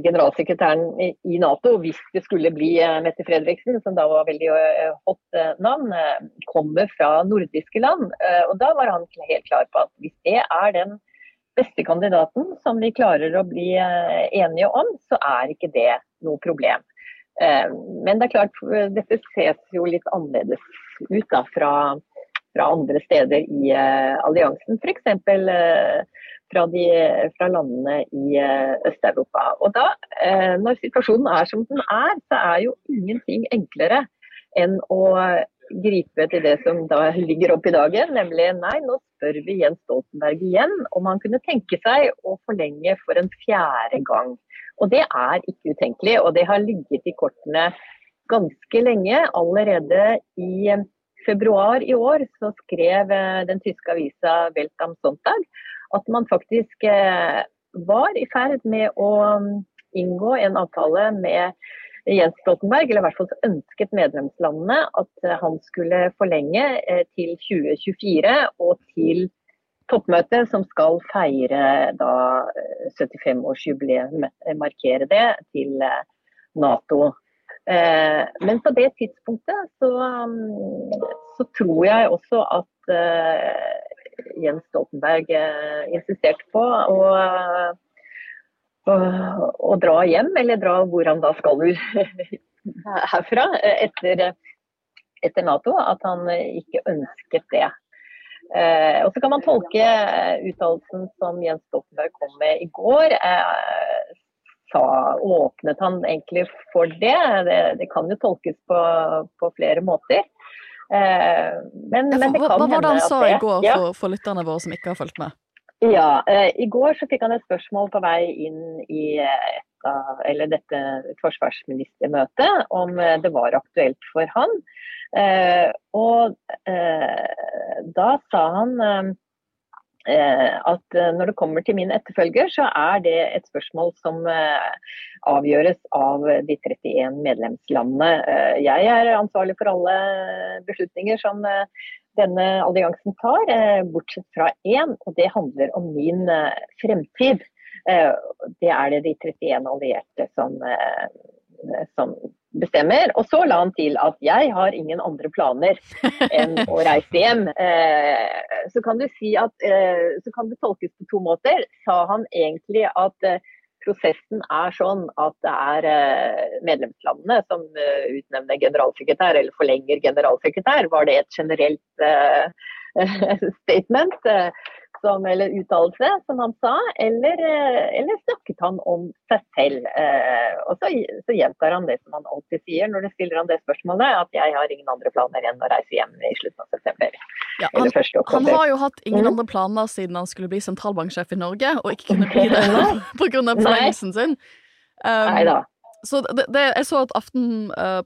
generalsekretæren i Nato, hvis det skulle bli eh, Mette Fredriksen, som da var veldig eh, hot eh, navn, kommer fra nordiske land. Og da var han helt klar på at hvis det er den beste kandidaten som vi klarer å bli enige om, så er ikke det noe problem. Men det er klart, dette ses jo litt annerledes ut da, fra, fra andre steder i alliansen. F.eks fra, de, fra landene i eh, Øst-Europa. Og da, eh, Når situasjonen er som den er, så er jo ingenting enklere enn å gripe til det som da ligger opp i dagen, nemlig nei, nå spør vi Jens Stoltenberg igjen om han kunne tenke seg å forlenge for en fjerde gang. Og det er ikke utenkelig, og det har ligget i kortene ganske lenge. Allerede i februar i år så skrev eh, den tyske avisa Welt am Sonntag at man faktisk eh, var i ferd med å mm, inngå en avtale med Jens Stoltenberg, eller i hvert fall ønsket medlemslandene at eh, han skulle forlenge eh, til 2024 og til toppmøtet som skal feire da 75-årsjubileet, markere det, til Nato. Men på det tidspunktet så, mm, så tror jeg også at Jens Stoltenberg eh, insisterte på å, å, å, dra hjem, eller dra hvor han da skal herfra, etter, etter Nato. At han ikke ønsket det. Eh, og så kan man tolke uttalelsen som Jens Stoltenberg kom med i går. Eh, sa, åpnet han egentlig for det? Det, det kan jo tolkes på, på flere måter. Eh, men, ja, men det kan hva, hva var det han sa i går ja. for, for lytterne våre som ikke har fulgt med? Ja, eh, I går så fikk han et spørsmål på vei inn i et av, dette forsvarsministermøtet om eh, det var aktuelt for han. Eh, og eh, da sa han eh, at når det kommer til min etterfølger, så er det et spørsmål som avgjøres av de 31 medlemslandene. Jeg er ansvarlig for alle beslutninger som denne alliansen tar, bortsett fra én, og det handler om min fremtid. Det er det de 31 allierte som, som bestemmer. Og så la han til at jeg har ingen andre planer enn å reise hjem. Eh, så kan du si at eh, så kan det tolkes på to måter. Sa han egentlig at eh, prosessen er sånn at det er medlemslandene som utnevner generalsekretær eller forlenger generalsekretær? Var det et generelt statement? Som, eller uttalelse, som han sa, eller, eh, eller, snakket han om seg selv? Eh, og så, så, gjentar han det som han alltid sier når det stiller han det spørsmålet, at jeg har ingen andre planer enn å reise hjem i slutten av september. Ja, han, han, har jo hatt ingen mm. andre planer siden han skulle bli sentralbanksjef i Norge, og ikke kunne bli det pga. forlengelsen sin. Um, Neida. Så det, det, jeg så at uh,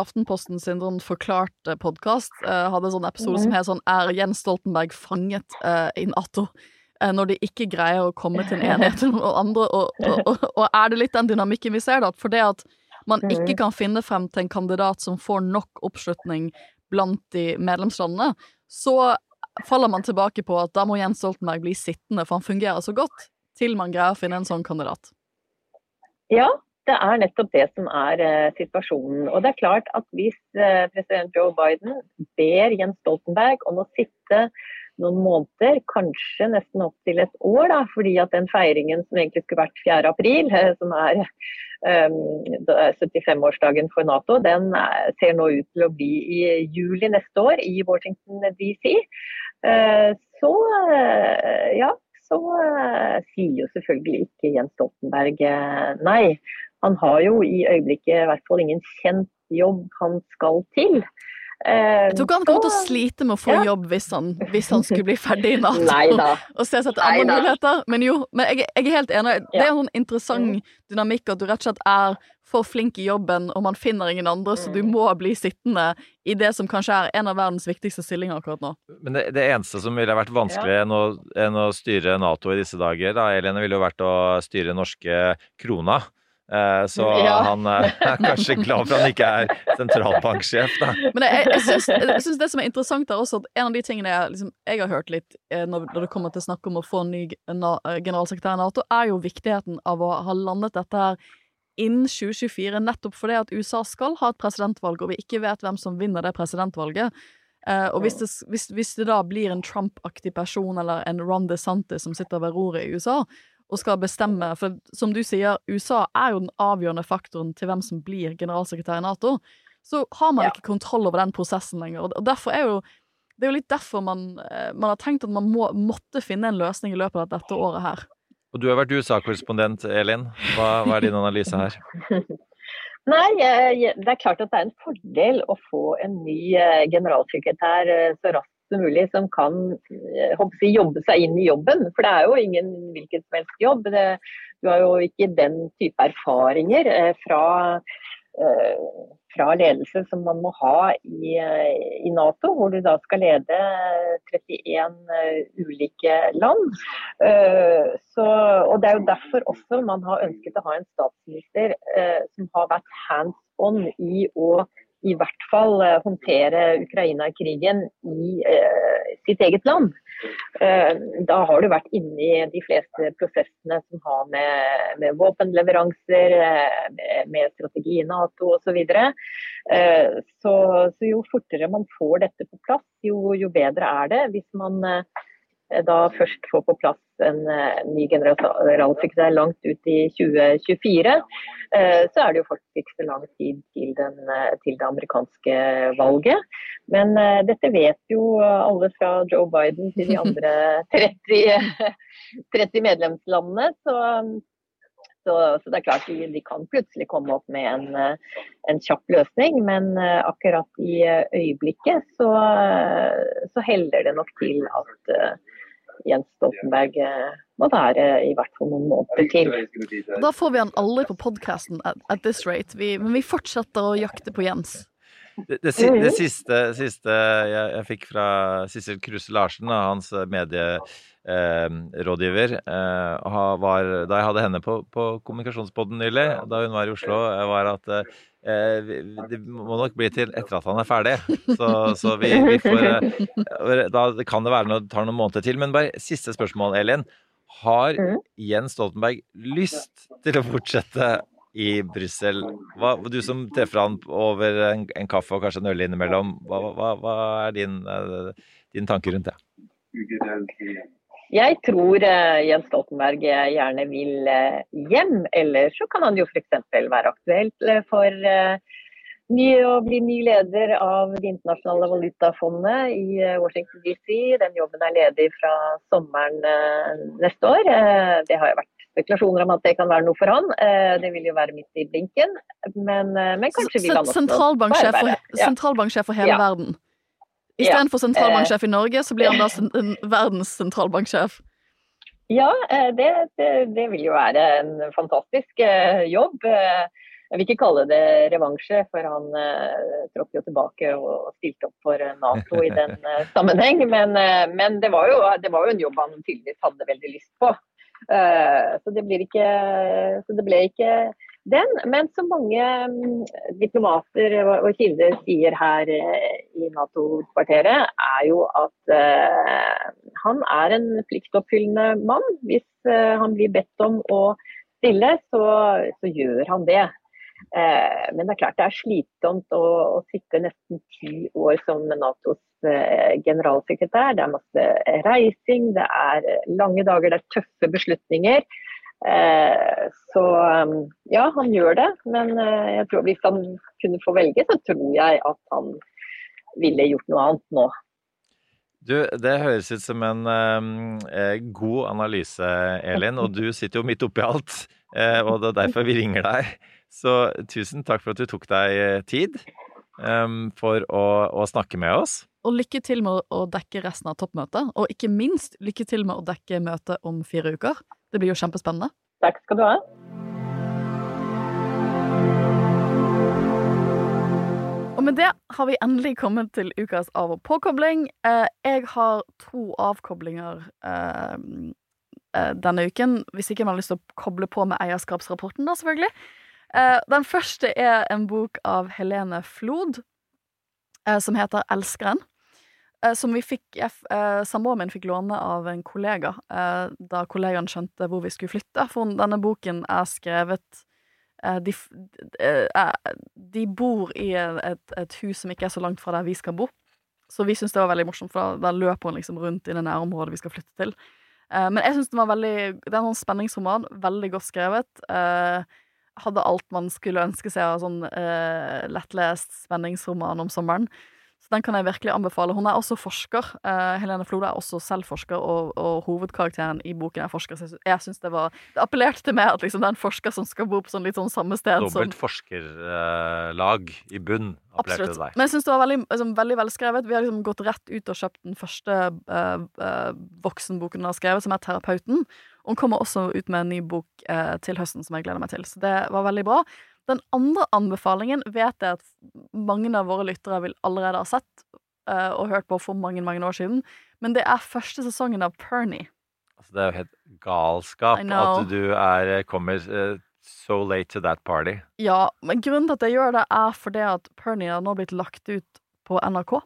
Aftenposten sin sånn forklart podkast uh, hadde en sånn episode mm. som het sånn Er Jens Stoltenberg fanget uh, i Nato? Uh, når de ikke greier å komme til en enighet med andre. Og, og, og, og, er det litt den dynamikken vi ser, da? For det at man mm. ikke kan finne frem til en kandidat som får nok oppslutning blant de medlemslandene, så faller man tilbake på at da må Jens Stoltenberg bli sittende, for han fungerer så godt, til man greier å finne en sånn kandidat. Ja, det er nettopp det som er uh, situasjonen. Og det er klart at hvis uh, president Joe Biden ber Jens Stoltenberg om å sitte noen måneder, kanskje nesten opp til et år, da, fordi at den feiringen som egentlig skulle vært 4. april, uh, som er um, 75-årsdagen for Nato, den ser nå ut til å bli i juli neste år i Washington DC. så ja, så uh, sier jo selvfølgelig ikke Jens Stoltenberg uh, nei. Han har jo i øyeblikket i hvert fall ingen kjent jobb han skal til. Eh, Jeg tror ikke han kommer til å slite med å få Ja. jobb hvis han, hvis han skulle bli ferdig i Nato. Og se seg etter andre Neida. muligheter. Men jo, men jeg, jeg er helt enig. Det er en sånn interessant dynamikk at du rett og slett er for flink i jobben, og man finner ingen andre, så du må bli sittende i det som kanskje er en av verdens viktigste stillinger akkurat nå. Men det, det eneste som ville vært vanskeligere enn, å, enn å styre Nato i disse dager, da, Elene, ville jo vært å styre norske krona. Eh, så Ja. han eh, er kanskje glad for han ikke er sentralbanksjef, da. Men jeg, jeg, syns, jeg syns det som er interessant er også at en av de tingene jeg, liksom, jeg har hørt litt eh, når, det kommer til snakk om å få en ny generalsekretær i Nato, er jo viktigheten av å ha landet dette her innen 2024, nettopp fordi at USA skal ha et presidentvalg, og vi ikke vet hvem som vinner det presidentvalget. Og hvis det, hvis, hvis det da blir en Trump-aktig person eller en Ron DeSantis som sitter ved roret i USA, og skal bestemme For som du sier, USA er jo den avgjørende faktoren til hvem som blir generalsekretær i Nato. Så har man Ja. ikke kontroll over den prosessen lenger. Og derfor er jo Det er jo litt derfor man, eh, man har tenkt at man må, måtte finne en løsning i løpet av dette året her. Og du har vært USA-korrespondent, Elin. Hva, hva er din analyse her? Nei, det er klart at det er en fordel å få en ny eh, generalsekretær eh, så raskt som mulig, som kan eh, jeg, jobbe seg inn i jobben. For det er jo ingen hvilken som helst jobb. Det, du har jo ikke den type erfaringer eh, fra, eh, fra ledelse som man må ha i, i Nato, hvor du da skal lede 31 eh, ulike land. Så, og Det er jo derfor også man har ønsket å ha en statsminister som har vært hands on i å i hvert fall eh, håndtere Ukraina-krigen i eh, sitt eget land. Eh, da har du vært inne i de fleste prosessene som har med, med våpenleveranser, med, strategi i Nato osv. Eh, så, så jo fortere man får dette på plass, jo, jo bedre er det. Hvis man da først får på plass en eh, ny generalsekretær langt ut i 2024, eh, så er det jo faktisk ikke så lang tid til, den, eh, til det amerikanske valget. Men eh, dette vet jo alle fra Joe Biden til de andre 30, 30 medlemslandene. Så, så, så det er klart de, de kan plutselig komme opp med en, eh, en kjapp løsning, men eh, akkurat i eh, øyeblikket så, eh, så heller det nok til at eh, Jens Stoltenberg eh, må være i hvert fall noen måneder til. Da får vi han aldri på podkasten at, at this rate, vi, men vi fortsetter å jakte på Jens. Det, det, det siste, siste jeg, fikk fra Sissel Kruse Larsen, hans medierådgiver, eh, ha- var da jeg hadde henne på, på Kommunikasjonspodden nylig, da hun var i Oslo, eh, var at eh, det må nok bli til etter at han er ferdig. Så, så vi, vi får eh, Da kan det være noe, tar noen måneder til. Men bare siste spørsmål, Elin. Har Mhm. Jens Stoltenberg lyst til å fortsette i Brussel. Du som treffer han over en, en kaffe og kanskje en øl innimellom. Hva, hva, hva er din, eh, din tanke rundt det? Jeg tror eh, Jens Stoltenberg eh, gjerne vil hjem, eller så kan han jo f.eks. være aktuelt for ny, å bli ny leder av Det internasjonale valutafondet i Washington DC. Den jobben er ledig fra sommeren neste år. Det har jo vært spekulasjoner om at det kan være noe for han. Eh, Det vil jo være midt i blinken, men, eh, men kanskje vi kan også Sentralbanksjef for. Ja. sentralbanksjef for hele Ja. verden. Istedenfor Ja. sentralbanksjef i Norge, så blir han da en verdens sentralbanksjef. Ja, eh, det, det, det vil jo være en fantastisk eh, jobb. Eh, Jeg vil ikke kalle det revansje, for han eh, trådte jo tilbake og stilte opp for eh, Nato i den eh, sammenheng. Men, eh, men det, var jo, det var jo en jobb han tydeligvis hadde veldig lyst på. Eh, så, det ikke, så det ble ikke den. Men som mange mm, diplomater og kilder sier her eh, i Nato-kvarteret, er jo at eh, han er en pliktoppfyllende mann. Hvis han blir bedt om å stille, så, så gjør han det. Eh, men det er klart det er slitsomt å, å sitte nesten ti år som Natos eh, generalsekretær. Det er masse reising, det er lange dager, det er tøffe beslutninger. Eh, så ja, han gjør det. Men eh, jeg tror hvis han kunne få velge, så tror jeg at han ville gjort noe annet nå. Du, det høres ut som en eh, god analyse, Elin. Og du sitter jo midt oppi alt, eh, og det er derfor vi ringer deg. Så tusen takk for at du tok deg eh, tid. um, for å, å snakke med oss. Og lykke til med å dekke resten av toppmøtet. Og ikke minst lykke til med å dekke møtet om fire uker. Det blir jo kjempespennende. Takk skal du ha. Og med det har vi endelig kommet til ukas av- og påkobling. Eh, jeg har to avkoblinger eh, eh, denne uken, hvis ikke man har lyst til å koble på med eierskapsrapporten, da, selvfølgelig. Eh, den første er en bok av Helene Flod, eh, som heter Elskeren. Eh, som vi fikk, Samboeren min fikk låne av en kollega da kollegaen skjønte hvor vi skulle flytte. For denne boken er skrevet de, de bor i et, et hus som ikke er så langt fra der vi skal bo. Så vi syntes det var veldig morsomt, for da, da løper hun liksom rundt i det nærområdet vi skal flytte til. Men jeg synes den var veldig Det er en sånn spenningsroman, veldig godt skrevet. Eh, hadde alt man skulle ønske seg av sånn eh, lettlest spenningsroman om sommeren. Så den kan jeg virkelig anbefale. Hun er også forsker. Eh, Helene Flode er også selv forsker, og, og hovedkarakteren i boken er forsker. Så jeg syns det var Det appellerte til meg at liksom, det er en forsker som skal bo på sånn litt sånn samme sted som Dobbelt forskerlag i bunn, appellerte Absolutt. til deg. Men jeg syns det var veldig, liksom, veldig velskrevet. Vi har liksom gått rett ut og kjøpt den første eh, eh, voksenboken hun har skrevet, som er 'Terapeuten'. Hun kommer også ut med en ny bok eh, til høsten som jeg gleder meg til. Så det var veldig bra. Den andre anbefalingen vet jeg at mange av våre lyttere vil allerede ha sett eh, og hørt på for mange, mange år siden. Men det er første sesongen av Pernie. Altså, det er jo helt galskap at du er, kommer eh, so late to that party. Ja, men grunnen til at jeg gjør det, er fordi at Pernie har nå blitt lagt ut på NRK.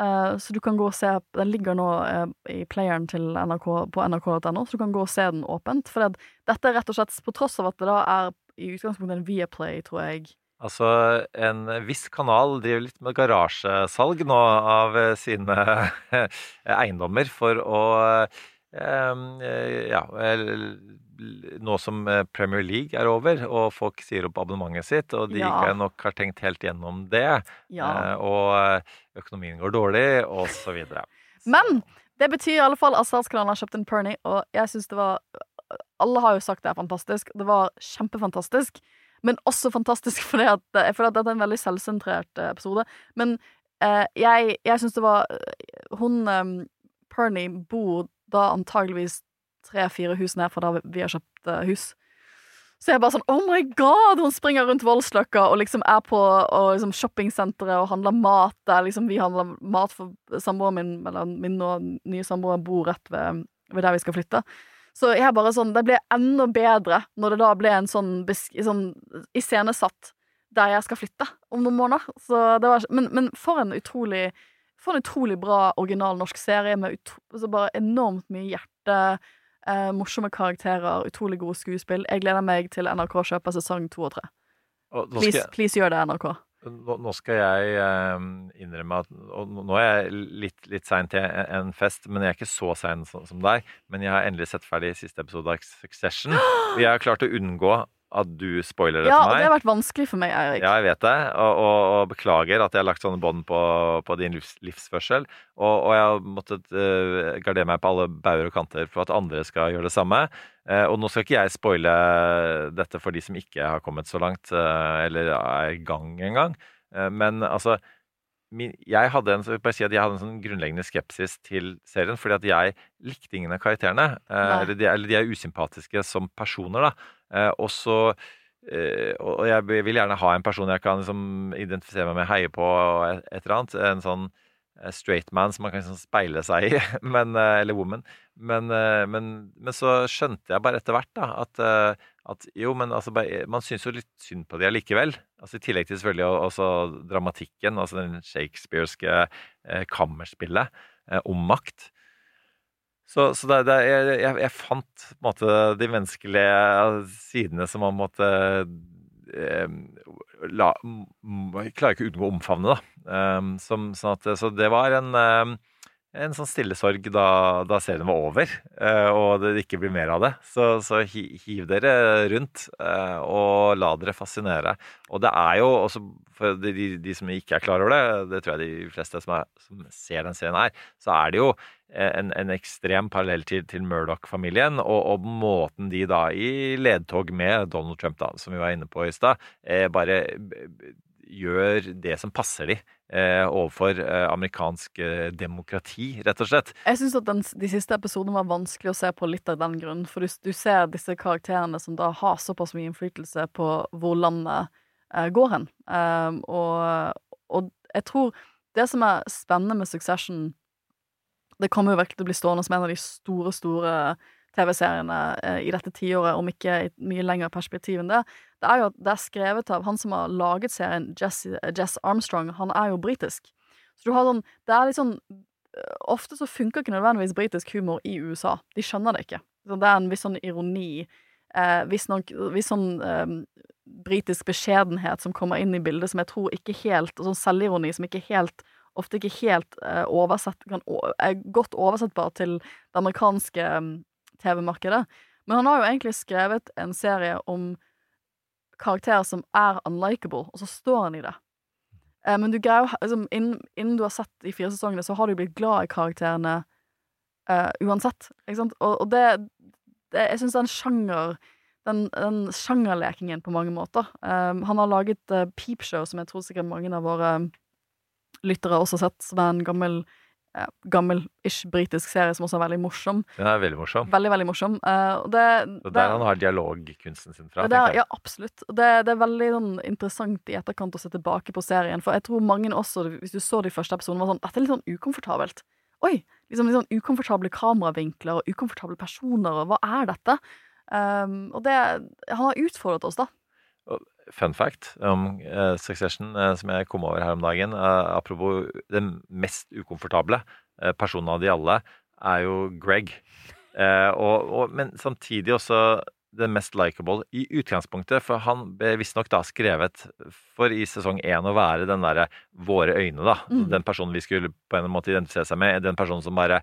Eh, så du kan gå og se Den ligger nå eh, i playeren til NRK på nrk.no, så du kan gå og se den åpent. For det, dette er rett og slett På tross av at det da er i utgangspunktet en Viaplay, tror jeg. Altså, en viss kanal driver litt med garasjesalg nå av eh, sine eiendommer for å eh, Ja, nå som eh, Premier League er over, og folk sier opp abonnementet sitt, og de Ja. ikke nok har tenkt helt gjennom det, Ja. eh, og eh, økonomien går dårlig, og så videre. Men det betyr i alle fall at Statskanalen har kjøpt en Pernie, og jeg syns det var Alle har jo sagt det er fantastisk. Det var kjempefantastisk. Men også fantastisk fordi at jeg føler at dette er en veldig selvsentrert episode. Men eh, jeg, jeg syns det var Hun eh, Pernie bor da antageligvis tre-fire hus ned fra da vi har kjøpt eh, hus. Så jeg er bare sånn Oh my god! Hun springer rundt Voldsløkka og liksom er på og liksom shoppingsenteret og handler mat der. Liksom vi handler mat for samboeren min, eller min og nye samboer bor rett ved, ved der vi skal flytte. Så jeg er bare sånn Det ble enda bedre når det da ble en sånn, sånn iscenesatt der jeg skal flytte om noen måneder. Var, men, men for en utrolig For en utrolig bra original norsk serie med utro, altså bare enormt mye hjerte. Eh, morsomme karakterer, utrolig gode skuespill. Jeg gleder meg til NRK kjøper sesong to og tre. Please, jeg- please gjør det, NRK. Nå, skal jeg eh, innrømme at og Nå er jeg litt, litt sein til en, fest, men jeg er ikke så sein som, som deg. Men jeg har endelig sett ferdig siste episode av Succession. Og jeg har klart å unngå at du spoiler det Ja, til og meg. det har vært vanskelig for meg, Eirik. Ja, jeg vet det, og, og, og beklager at jeg har lagt sånne bånd på, på din livs, livsførsel. Og, og jeg har måttet uh, gardere meg på alle bauger og kanter for at andre skal gjøre det samme. Uh, og nå skal ikke jeg spoile dette for de som ikke har kommet så langt, uh, eller er i gang engang. Uh, men altså min, jeg hadde en, jeg si jeg hadde en sånn grunnleggende skepsis til serien, fordi at jeg likte ingen av karakterene. eller, de, eller de er usympatiske som personer, da. Eh, og så eh, og jeg vil gjerne ha en person jeg kan liksom identifisere meg med, heie på og et, eller annet. En sånn eh, straight man som man kan liksom speile seg i, men, eller woman. Men, men, men så skjønte jeg bare etter hvert da, at, at jo, men altså, man syns jo litt synd på de allikevel. Altså, I tillegg til selvfølgelig også dramatikken, altså den shakespearske kammerspillet om makt. Så, så det, det, jeg, jeg, jeg fant måte de menneskelige sidene som man måtte eh, la, Jeg klarer ikke å unngå å omfavne, da. Um, som, sånn at, så det var en, um, en sånn stille sorg da, da serien var over, uh, og det ikke blir mer av det. Så, så hi, hiv dere rundt, uh, og la dere fascinere. Og det er jo også, for de, de, de som ikke er klar over det, det tror jeg de fleste som, er, som ser den serien her, så er det jo en, en ekstrem parallell til, til Murdoch-familien, og, og måten de da i ledtog med Donald Trump, da, som vi var inne på i stad, eh, bare gjør det som passer de eh, overfor eh, amerikansk eh, demokrati, rett og slett. Jeg syns at den, de siste episodene var vanskelig å se på litt av den grunn. For du, du ser disse karakterene som da har såpass mye innflytelse på hvor landet eh, går hen. Um, og, og jeg tror det som er spennende med Succession Det kommer jo virkelig til å bli stående som en av de store, store TV-seriene eh, i dette tiåret, om ikke i et mye lengre perspektiv enn det. Det er jo at det er skrevet av han som har laget serien, Jesse, Jess Armstrong. Han er jo britisk. Så du har sånn Det er litt sånn eh, Ofte så funker ikke nødvendigvis britisk humor i USA. De skjønner det ikke. Så det er en viss sånn ironi, eh, viss, noen, viss sånn eh, britisk beskjedenhet som kommer inn i bildet, som jeg tror ikke helt Og sånn selvironi som ikke helt Ofte ikke helt eh, oversett kan, er godt oversettbar til det amerikanske mm, TV-markedet. Men han har jo egentlig skrevet en serie om karakterer som er unlikable, og så står han i det. Eh, men du greier liksom, innen, innen du har sett de fire sesongene, så har du blitt glad i karakterene eh, uansett. Ikke sant? Og, og det, det Jeg syns den sjanger den, den sjangerlekingen på mange måter. Eh, han har laget uh, Peepshow, som jeg tror sikkert mange av våre lyttere også sett, som er en gammel eh, gammel-ish britisk serie som også er veldig morsom. Den er veldig morsom. Veldig, veldig morsom. Eh, og det, det- der han har dialogkunsten sin fra. er, jeg. ja, absolutt. Det, det er veldig sånn, interessant i etterkant å se tilbake på serien. For jeg tror mange også, hvis du så de første episodene, var sånn Dette er litt sånn ukomfortabelt. Oi! Liksom litt sånn ukomfortable kameravinkler og ukomfortable personer, og hva er dette? Um, og det Han har utfordret oss, da. Fun fact om uh, Succession uh, som jeg kom over her om dagen. Uh, apropos den mest ukomfortable personen av de alle, er jo Greg. Og, og, men samtidig også den mest likeable i utgangspunktet, for han ble visstnok da skrevet for i sesong én å være den derre våre øyne, da. Mm. Den personen vi skulle på en måte identifisere seg med. Den personen som bare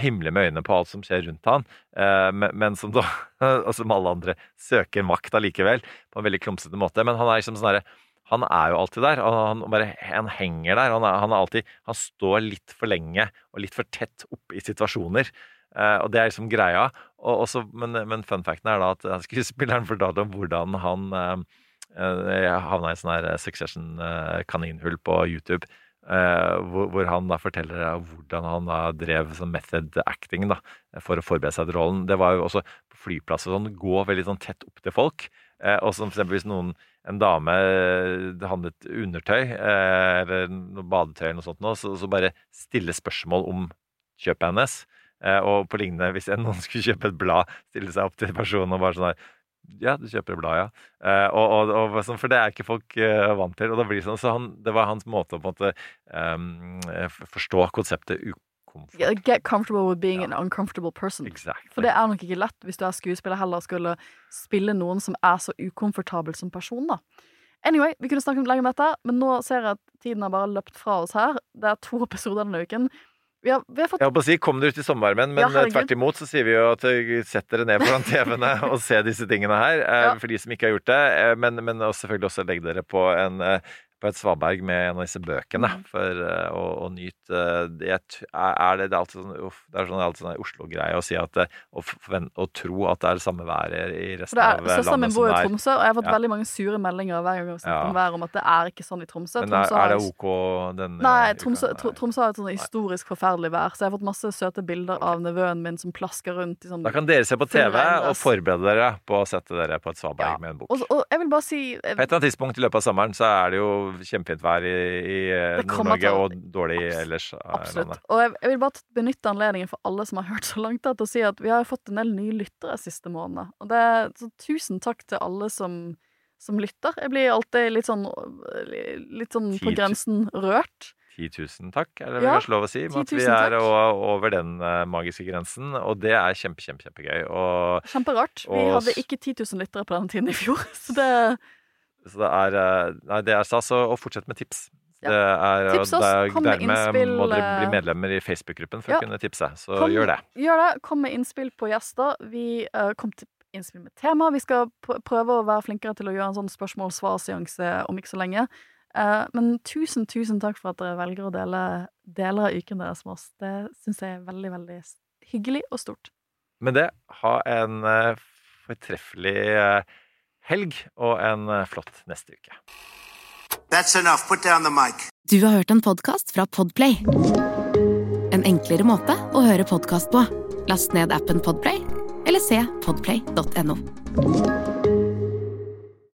himler med øynene på alt som skjer rundt han, eh, men, som da, og som alle andre, søker makt allikevel, på en veldig klumsete måte. Men han er liksom sånn herre han er jo alltid der. Han, bare, han henger der. Han, er, han, er alltid, han står litt for lenge og litt for tett oppe i situasjoner. Eh, og det er liksom greia. Og også, men, men fun facten er da at skuespilleren fortalte om hvordan han eh, eh, havna i sånn her Succession-kaninhull på YouTube. Eh, hvor, hvor han da forteller hvordan han da drev sånn method acting da, for å forberede seg til rollen. Det var jo også på flyplasser sånn, gå veldig sånn tett opp til folk. Eh, og som eksempel hvis noen, en dame eh, handlet undertøy, eh, eller noe badetøy eller noe sånt, nå, så, så bare stille spørsmål om kjøpet hennes. Eh, og på lignende, hvis en- noen skulle kjøpe et blad, stille seg opp til personen og bare sånn her Ja, du kjøper et blad, ja. Eh, og, og, og, sånn, for det er ikke folk eh, vant til. Og da blir det sånn, så han, det var hans måte å på en måte um, forstå konseptet ukomfort. Get comfortable with being an uncomfortable person. Exactly. For det er nok ikke lett hvis du er skuespiller heller skulle spille noen som er så ukomfortabel som person, da. Anyway, vi kunne snakket lenge om dette, men nå ser jeg at tiden har bare løpt fra oss her. Det er to episoder denne uken. Vi har, vi har fått Jeg holdt på å si 'kom dere ut i sommervarmen', men Ja, tvert imot så sier vi jo at eh, sett dere ned foran TV-ene og se disse tingene her, eh, Ja. for de som ikke har gjort det. eh, Men, men selvfølgelig også legg dere på, en, på et svaberg med en av disse bøkene Mm. for eh, å, å nyte eh, det. Er det, det er alltid sånn, uff, det er sånn, alltid sånn Oslo-greie å si at eh, å, å tro at det er det samme været i resten av eh, Søsteren min landet bor i. Tromsø, og jeg har fått Ja. veldig mange sure meldinger hver gang jeg har snakket Ja. om været, om at det er ikke sånn i Tromsø. Men er, er det OK denne Nei, uka? Tromsø, Nei. Tromsø har et sånn historisk forferdelig vær, så jeg har fått masse søte bilder av nevøen min som plasker rundt i sånn Da kan dere se på TV og forberede dere på å sette dere på et svaberg Ja. med en bok. Og, og jeg vil bare si På et eller annet tidspunkt i løpet av sommeren så er det jo kjempefint vær i, i eh, Nord-Norge og dårlig ellers Absolutt. landet. Og jeg, jeg vil bare benytte anledningen for alle som har hørt så langt, til å si at vi har fått en del nye lyttere siste måned. Og det, så tusen takk til alle som, som lytter. Jeg blir alltid litt sånn Litt sånn på grensen rørt. 10 000 takk, er det Ja, vel kanskje lov å si? At vi er takk. over den eh, magiske grensen. Og det er kjempe, kjempe, kjempegøy. Og, Kjemperart. Vi Og hadde ikke 10 000 lyttere på denne tiden i fjor, så det så det er eh, Nei, det er stas. Og, fortsette fortsett med tips. Ja. Det er, Tips oss, er, kom med innspill, må dere bli eh, medlemmer i Facebook-gruppen for ja. å kunne tipse. Så Kom- gjør det. Gjør det. Kom med innspill på gjester. Vi uh, kom til innspill med tema. Vi skal prøve å være flinkere til å gjøre en sånn spørsmål-svar-seanse om ikke så lenge. Uh, men tusen, tusen takk for at dere velger å dele deler av uken deres med oss. Det syns jeg er veldig, veldig hyggelig og stort. Med det, ha en uh, fortreffelig eh, helg og en eh, flott neste uke. Du har hørt en podkast fra Podplay. En enklere måte å høre podkast på. Last ned appen Podplay, eller se podplay.no.